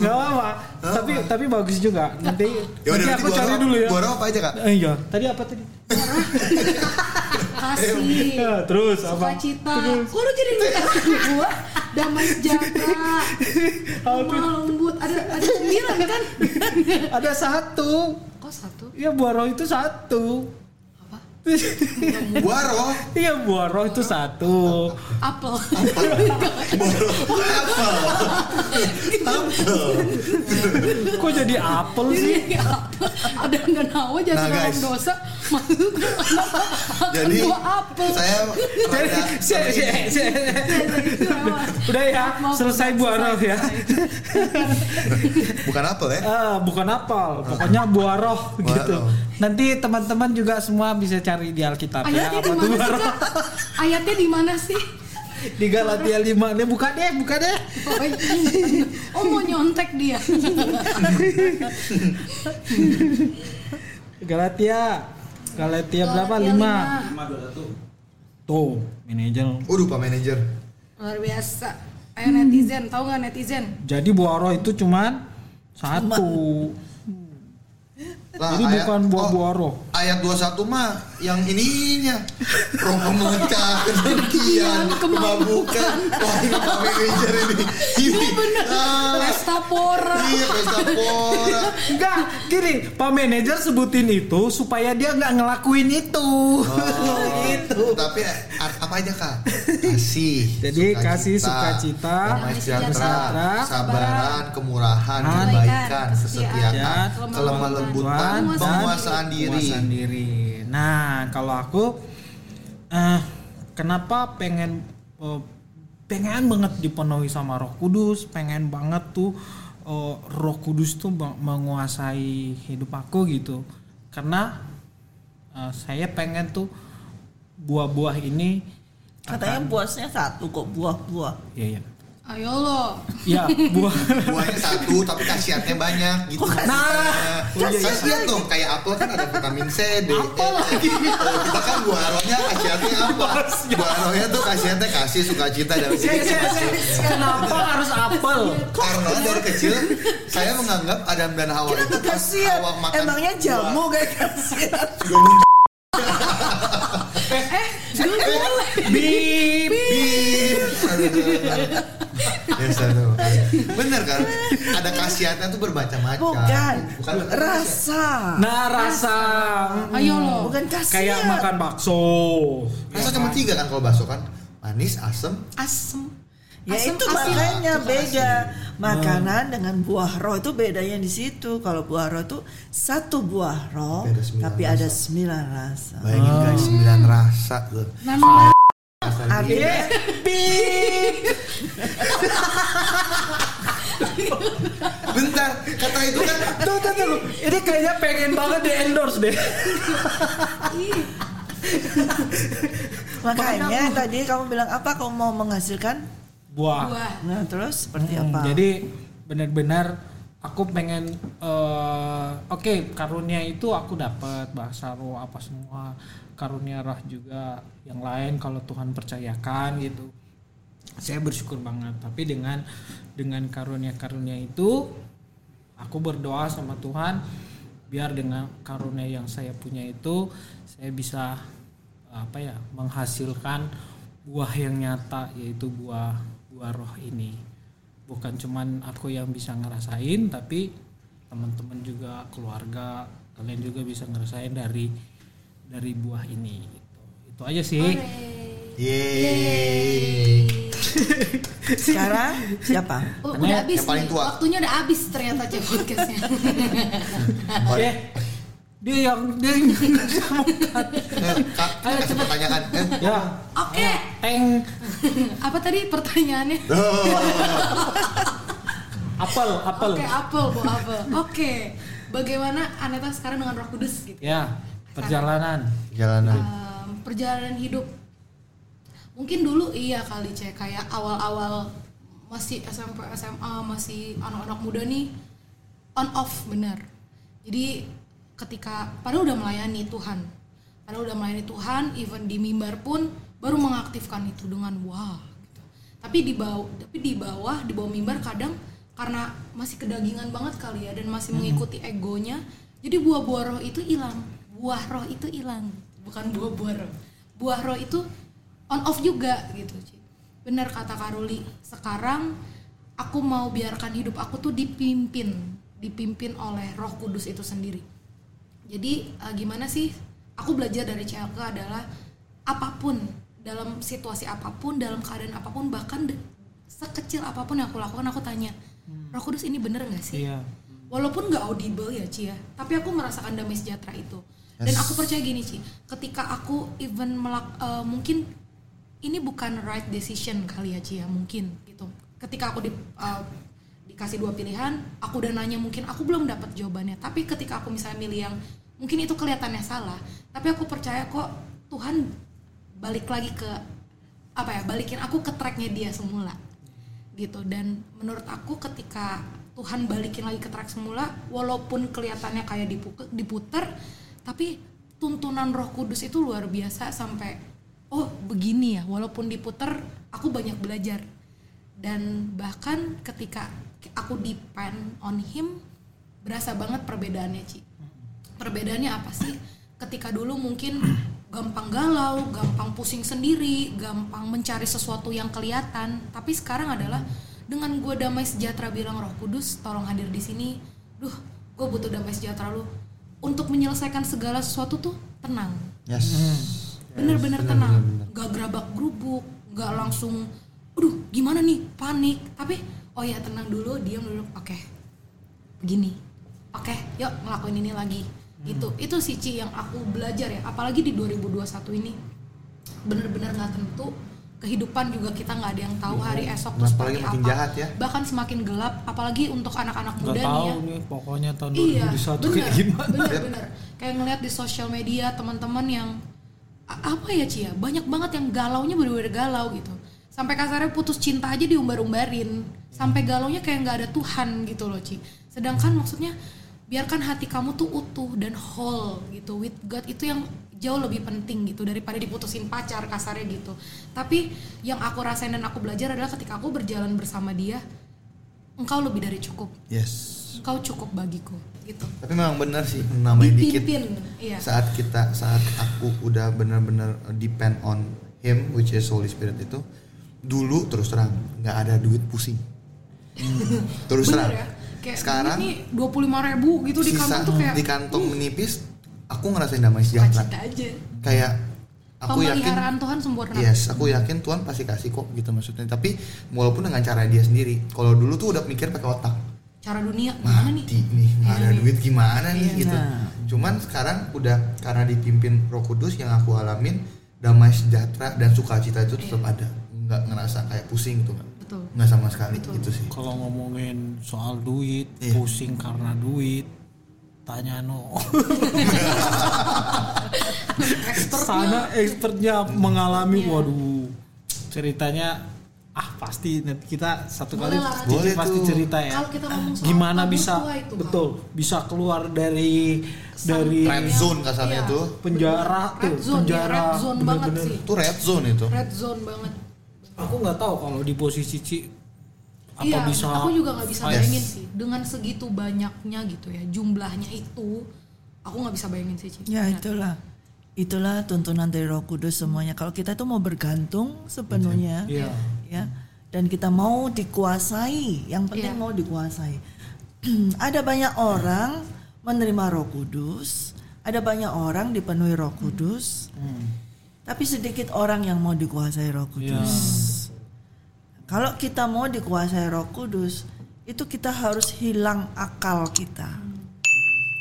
Nggak apa tapi tapi bagus juga. Nanti ya nanti aku cari dulu ya. gua apa aja kak? Eh, iya. Tadi apa tadi [LAUGHS] Kasih. Ya, terus apa Sukacita. Kok lu jadi minta gua? Damai sejahtera. Lemah lembut. Ada ada sembilan kan? [LAUGHS] ada satu Kok satu? ya buah roh itu satu [LAUGHS] Waro iya buah roh itu satu. Apel. kok jadi apel sih? apel. Ada nggak nawa jadi Nah, guys. dosa. Masuk jadi buah apel. saya Jadi, udah ya selesai maaf, buah roh ya. Bukan apel ya? Ah, bukan apel. Pokoknya buah roh Buah gitu. nanti teman-teman juga semua bisa cari di Alkitab. Ya Ayatnya apa di tuh? buah? Ayatnya di mana sih? di Galatia 5 dia buka deh buka deh. Oh, iya. oh mau nyontek dia. [LAUGHS] Galatia. Galatia berapa? 5 tuh manajer. Waduh pak manajer. Luar biasa. Ayo netizen, tahu nggak netizen? jadi buah roh itu cuman satu. Lah, jadi ayat- bukan oh, buah-buah roh. ayat 21 mah yang ininya roh pemecah kedengkian kemabukan wah ini pak manajer ini ini Ah, Pesta pora. iya pesta pora Enggak, gini, Pak manajer sebutin itu supaya dia nggak ngelakuin itu. Oh, [LAUGHS] gitu. Tapi a- apa aja kak? Kasih. Jadi kasih, sukacita, damai sejahtera, sabaran, kemurahan, kebaikan, kebaikan, kesetiaan, kelemah lembutan, penguasaan diri. penguasaan diri. Nah, kalau aku eh kenapa pengen eh, pengen banget dipenuhi sama Roh Kudus, pengen banget tuh eh, Roh Kudus tuh menguasai hidup aku gitu. Karena eh, saya pengen tuh buah-buah ini Katanya buahnya satu kok buah-buah. ya ya. Ayo lo. Ya, buah Buahnya satu tapi khasiatnya banyak gitu. Nah, khasiat dong kayak apel kan ada vitamin C, D, E. Kita kan buah rohnya khasiatnya apa? Buah rohnya tuh khasiatnya kasih sukacita dan Saya- saya- saya- Kenapa harus apel? Karena dari kecil saya menganggap Adam dan Hawa itu Kenapa pas kasihan? Hawa makan Emangnya buah. jamu kayak kasihan. Bip. Bip. Tuh. Bener kan? Ada khasiatnya tuh bermacam-macam. Bukan. Bukan Rasa. Nah rasa Ayo lo. Bukan kasihan. kayak makan bakso. Rasa cuma tiga kan kalau bakso kan? Manis, asem, Asem. Ya Asem, itu asin. makanya Itu beda. Makanan dengan buah roh itu bedanya di situ. Kalau buah roh itu satu buah roh, Tapi ada sembilan tapi rasa. ada sembilan rasa. Bayangin guys, sembilan rasa tuh. Nano. Artinya. Bentar, kata itu kan Tuh, tuh, tuh. Ini kayaknya pengen banget di endorse deh. makanya tadi kamu bilang apa? Kamu mau menghasilkan? Buah. Buah. Nah terus seperti Hmm, apa? Jadi benar-benar aku pengen eh, oke karunia itu aku dapat bahasa roh apa semua karunia roh juga yang lain kalau Tuhan percayakan gitu saya bersyukur banget tapi dengan dengan karunia-karunia itu aku berdoa sama Tuhan biar dengan karunia yang saya punya itu saya bisa apa ya menghasilkan buah yang nyata yaitu buah buah roh ini. Bukan cuman aku yang bisa ngerasain tapi teman-teman juga keluarga kalian juga bisa ngerasain dari dari buah ini gitu. itu aja sih Yeay. [LAUGHS] Sekarang siapa? Oh, udah habis yang paling nih. tua. Waktunya udah habis ternyata cek podcastnya. [LAUGHS] eh dia yang dia yang Eh, Kak, kasih pertanyaan. Eh, ya Oke. teng [LAUGHS] Apa tadi pertanyaannya? apel apel Oke, apel, bu apel. Oke. Bagaimana Aneta sekarang dengan Roh Kudus gitu? ya perjalanan Jalanan. Em, perjalanan hidup. Mungkin dulu iya kali cek kayak awal-awal masih SMP SMA masih anak-anak muda nih on off bener. Jadi ketika padahal udah melayani Tuhan, padahal udah melayani Tuhan, even di mimbar pun baru mengaktifkan itu dengan wah. Gitu. Tapi di bawah, tapi di bawah di bawah mimbar kadang karena masih kedagingan banget kali ya dan masih mengikuti egonya, jadi buah-buah roh itu hilang, buah roh itu hilang, bukan buah-buah roh. Buah roh itu on off juga gitu. Ci. Bener kata Karuli, sekarang aku mau biarkan hidup aku tuh dipimpin, dipimpin oleh Roh Kudus itu sendiri. Jadi eh, gimana sih? Aku belajar dari CLK adalah apa pun dalam situasi apa pun, dalam keadaan apa pun, bahkan sekecil apa pun yang aku lakukan, aku tanya, Roh Kudus ini bener nggak sih? iya Walaupun nggak audible ya Ci ya, tapi aku merasakan damai sejahtera itu. Dan aku percaya gini Ci, ketika aku even melak, eh, mungkin ini bukan right decision kali ya ya, mungkin gitu. Ketika aku di, eh, dikasih dua pilihan, aku udah nanya mungkin aku belum dapat jawabannya. Tapi ketika aku misalnya milih yang mungkin itu kelihatannya salah, tapi aku percaya kok Tuhan balik lagi ke apa ya, balikin aku ke tracknya dia semula gitu dan menurut aku ketika Tuhan balikin lagi ke track semula walaupun kelihatannya kayak dipu- diputer tapi tuntunan Roh Kudus itu luar biasa sampai oh begini ya walaupun diputer aku banyak belajar dan bahkan ketika aku depend on him berasa banget perbedaannya Ci perbedaannya apa sih ketika dulu mungkin gampang galau, gampang pusing sendiri, gampang mencari sesuatu yang kelihatan. Tapi sekarang adalah dengan gue damai sejahtera bilang Roh Kudus, tolong hadir di sini. Duh, gue butuh damai sejahtera lu. Untuk menyelesaikan segala sesuatu tuh tenang, Yes. Bener-bener tenang, gak gerabak gerubuk, gak langsung, aduh gimana nih panik. Tapi oh ya tenang dulu, diam dulu. Oke, begini. Oke, yuk ngelakuin ini lagi. Gitu. Itu sih Ci yang aku belajar ya. Apalagi di 2021 ini bener-bener nggak tentu. Kehidupan juga kita nggak ada yang tahu hari esok tuh Apalagi seperti makin apa. jahat ya. Bahkan semakin gelap. Apalagi untuk anak-anak muda tahu nih ya. nih pokoknya tahun Iya, 2021 kayak bener, gimana. bener, bener. Kayak ngeliat di sosial media teman-teman yang apa ya Cia, banyak banget yang galaunya bener-bener galau gitu. Sampai kasarnya putus cinta aja diumbar-umbarin. Sampai galaunya kayak nggak ada Tuhan gitu loh Ci. Sedangkan maksudnya biarkan hati kamu tuh utuh dan whole gitu with God itu yang jauh lebih penting gitu daripada diputusin pacar kasarnya gitu. Tapi yang aku rasain dan aku belajar adalah ketika aku berjalan bersama dia, engkau lebih dari cukup. Yes. Engkau cukup bagiku gitu. Tapi memang benar sih nambahin dikit. Dipimpin, iya. Saat kita saat aku udah benar-benar depend on him which is Holy Spirit itu dulu terus terang nggak ada duit pusing. [LAUGHS] terus Bener terang. ya. Kayak Sekarang ini dua puluh ribu gitu di kantong tuh kayak di kantong menipis aku ngerasain damai sejahtera. aja. Kayak aku yakin Tuhan sempurna. Yes, aku yakin Tuhan pasti kasih kok gitu maksudnya. Tapi walaupun dengan cara dia sendiri. Kalau dulu tuh udah mikir pakai otak. Cara dunia gimana nih? mati nih nggak ada duit gimana nih Iya. gitu cuman sekarang udah karena dipimpin Roh Kudus yang aku alamin damai sejahtera dan sukacita itu tetap ada nggak ngerasa kayak pusing gitu nggak Betul. nggak sama sekali itu sih Kalau ngomongin soal duit, Iya. pusing karena duit, tanya no. Expertnya. Sana expertnya mengalami, Iya. waduh, ceritanya ah pasti nanti kita satu Boleh kali lah, Boleh pasti tuh. cerita ya. Kalau kita ngomong soal Gimana bisa itu, betul bisa keluar dari dari red zone kasarnya Iya. tuh penjara Red tuh, zone, ya, penjara red zone banget bener-bener. sih. itu red zone itu Red zone banget. Aku nggak tahu kalau di posisi Ci apa iya, bisa aku juga nggak bisa Yes. bayangin sih dengan segitu banyaknya gitu ya jumlahnya itu aku nggak bisa bayangin sih Ci. Ya itulah. Itulah tuntunan dari Roh Kudus semuanya. Kalau kita tuh mau bergantung sepenuhnya, Iya. ya, dan kita mau dikuasai, yang penting Iya. mau dikuasai. [CLEARS THROAT] ada banyak orang menerima Roh Kudus, ada banyak orang dipenuhi Roh Kudus, tapi sedikit orang yang mau dikuasai Roh Kudus. Kalau kita mau dikuasai Roh Kudus, itu kita harus hilang akal kita.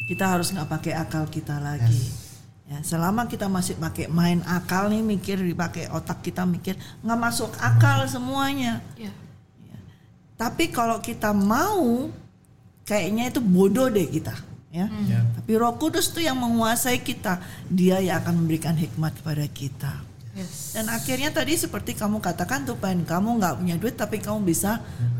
Kita harus nggak pakai akal kita lagi. Ya, selama kita masih pakai main akal nih mikir dipakai otak kita mikir nggak masuk akal semuanya. Iya. Tapi kalau kita mau kayaknya itu bodoh deh kita, ya. Ya. Tapi Roh Kudus tuh yang menguasai kita. Dia yang akan memberikan hikmat kepada kita. Yes. Dan akhirnya tadi seperti kamu katakan tuh Pen, kamu nggak punya duit tapi kamu bisa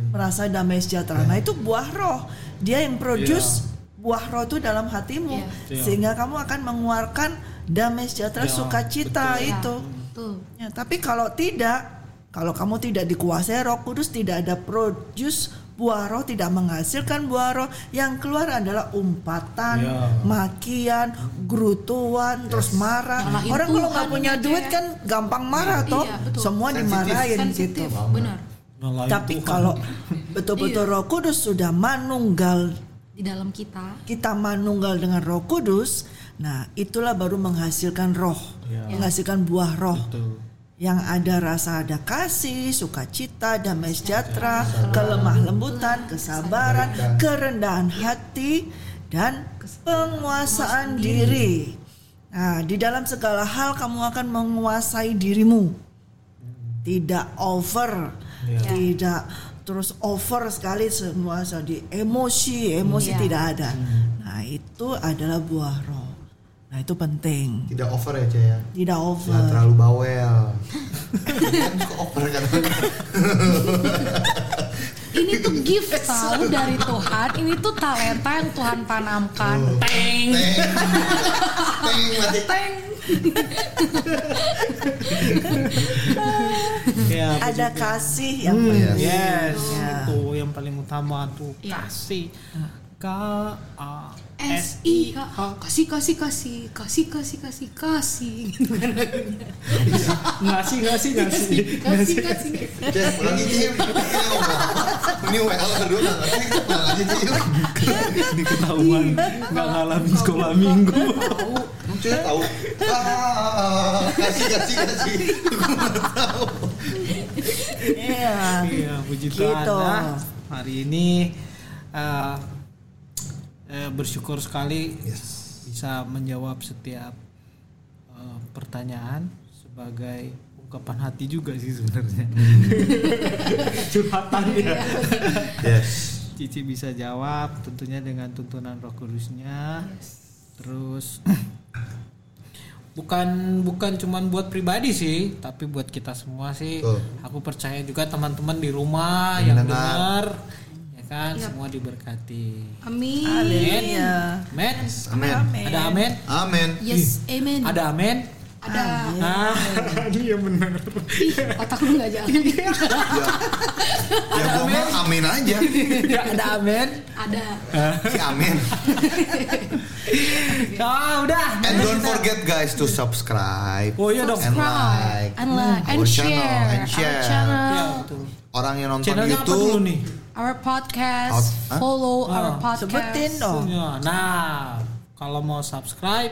merasa damai sejahtera. Nah itu buah roh. Dia yang produce buah roh itu dalam hatimu Iya. Iya. sehingga kamu akan mengeluarkan damai sejahtera, Iya, sukacita Iya, itu. Betul. Ya, tapi kalau tidak, kalau kamu tidak dikuasai Roh Kudus, tidak ada produce buah roh, tidak menghasilkan buah roh, yang keluar adalah umpatan, Ya. makian, gerutuan, terus marah. Nyalahin Orang kalau nggak Tuhan punya aja duit ya. kan gampang marah toh, Iya, betul. semua Sensitif. dimarahin gitu. Sensitif, benar. Tapi Tuhan. kalau [LAUGHS] betul-betul Iya. Roh Kudus sudah manunggal Di dalam kita. kita manunggal dengan Roh Kudus, nah itulah baru menghasilkan roh, Ya. menghasilkan buah roh Betul. Yang ada rasa ada kasih, sukacita, damai sejahtera, kelemah lembutan, kesabaran, kerendahan hati, dan penguasaan diri. Nah, di dalam segala hal kamu akan menguasai dirimu. Tidak over, tidak terus over sekali semua di emosi, emosi Iya. tidak ada. Nah, itu adalah buah roh. Nah, itu penting. tidak over ya Caya Tidak over. Jangan terlalu bawel kan over kan Ini tuh gift tahu dari Tuhan. Ini tuh talenta yang Tuhan tanamkan. Teng. Teng, mati. Teng. Ya, Ada juga. kasih yang Hmm, penting. Yes, Ya. itu yang paling utama tuh Iya. kasih. Ka a S I K kasih kasih kasih kasih kasih kasih kasih [LAUGHS] gitu kan lagunya. ngasih ngasih ngasih kasih kasih ulangi Cim. Ini WL nggak ngerti, ulangi Cim. ini ketahuan nggak ngalamin sekolah minggu Cim tahu? Ah, kasih kasih kasih. Aku nggak tahu. Iya. iya puji Gitu. Tuhan nah, hari ini eh, eh, bersyukur sekali bisa menjawab setiap eh, pertanyaan sebagai ungkapan hati juga sih sebenarnya [LAUGHS] curhatan ya Yes. Cici bisa jawab tentunya dengan tuntunan Roh Kudusnya. Terus [CLEARS THROAT] bukan bukan cuman buat pribadi sih, tapi buat kita semua sih. Betul. Aku percaya juga teman-teman di rumah Yang yang dengar. dengar ya kan Yap. semua diberkati. Amin Haleluya. Amin. Amin. Ada amin? Amin. yes amen Ada amin? ada Ah, [LAUGHS] iya benar. ih otak lu nggak jalan Ya, ya gua mah amin aja. Ya, ada amin. ada Si amin. [LAUGHS] Ah, udah. And don't forget guys to subscribe. Oh iya dong. And like. and like and share and share. our channel Ya, betul. Orang yang nonton Channelnya apa dulu YouTube nih? Our podcast Out- Hah? follow our Ah, podcast Sebutin dong. Ya, Nah, kalau mau subscribe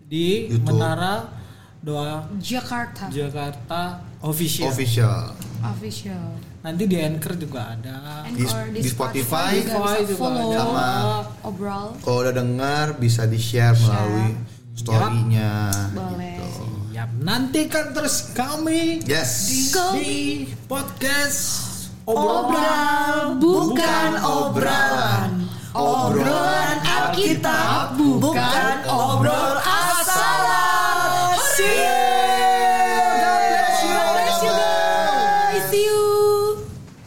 di YouTube. Menara Doa Jakarta Jakarta Official. official. official Nanti di Anchor juga ada. Anchor Di- di Spotify juga Spotify juga follow ada. Sama. obrol Kalau udah dengar bisa di share melalui story-nya. boleh Siap. Nantikan terus kami Yes. Go. di podcast Obral bukan obrolan. Obrolan Alkitab bukan obrol asalan.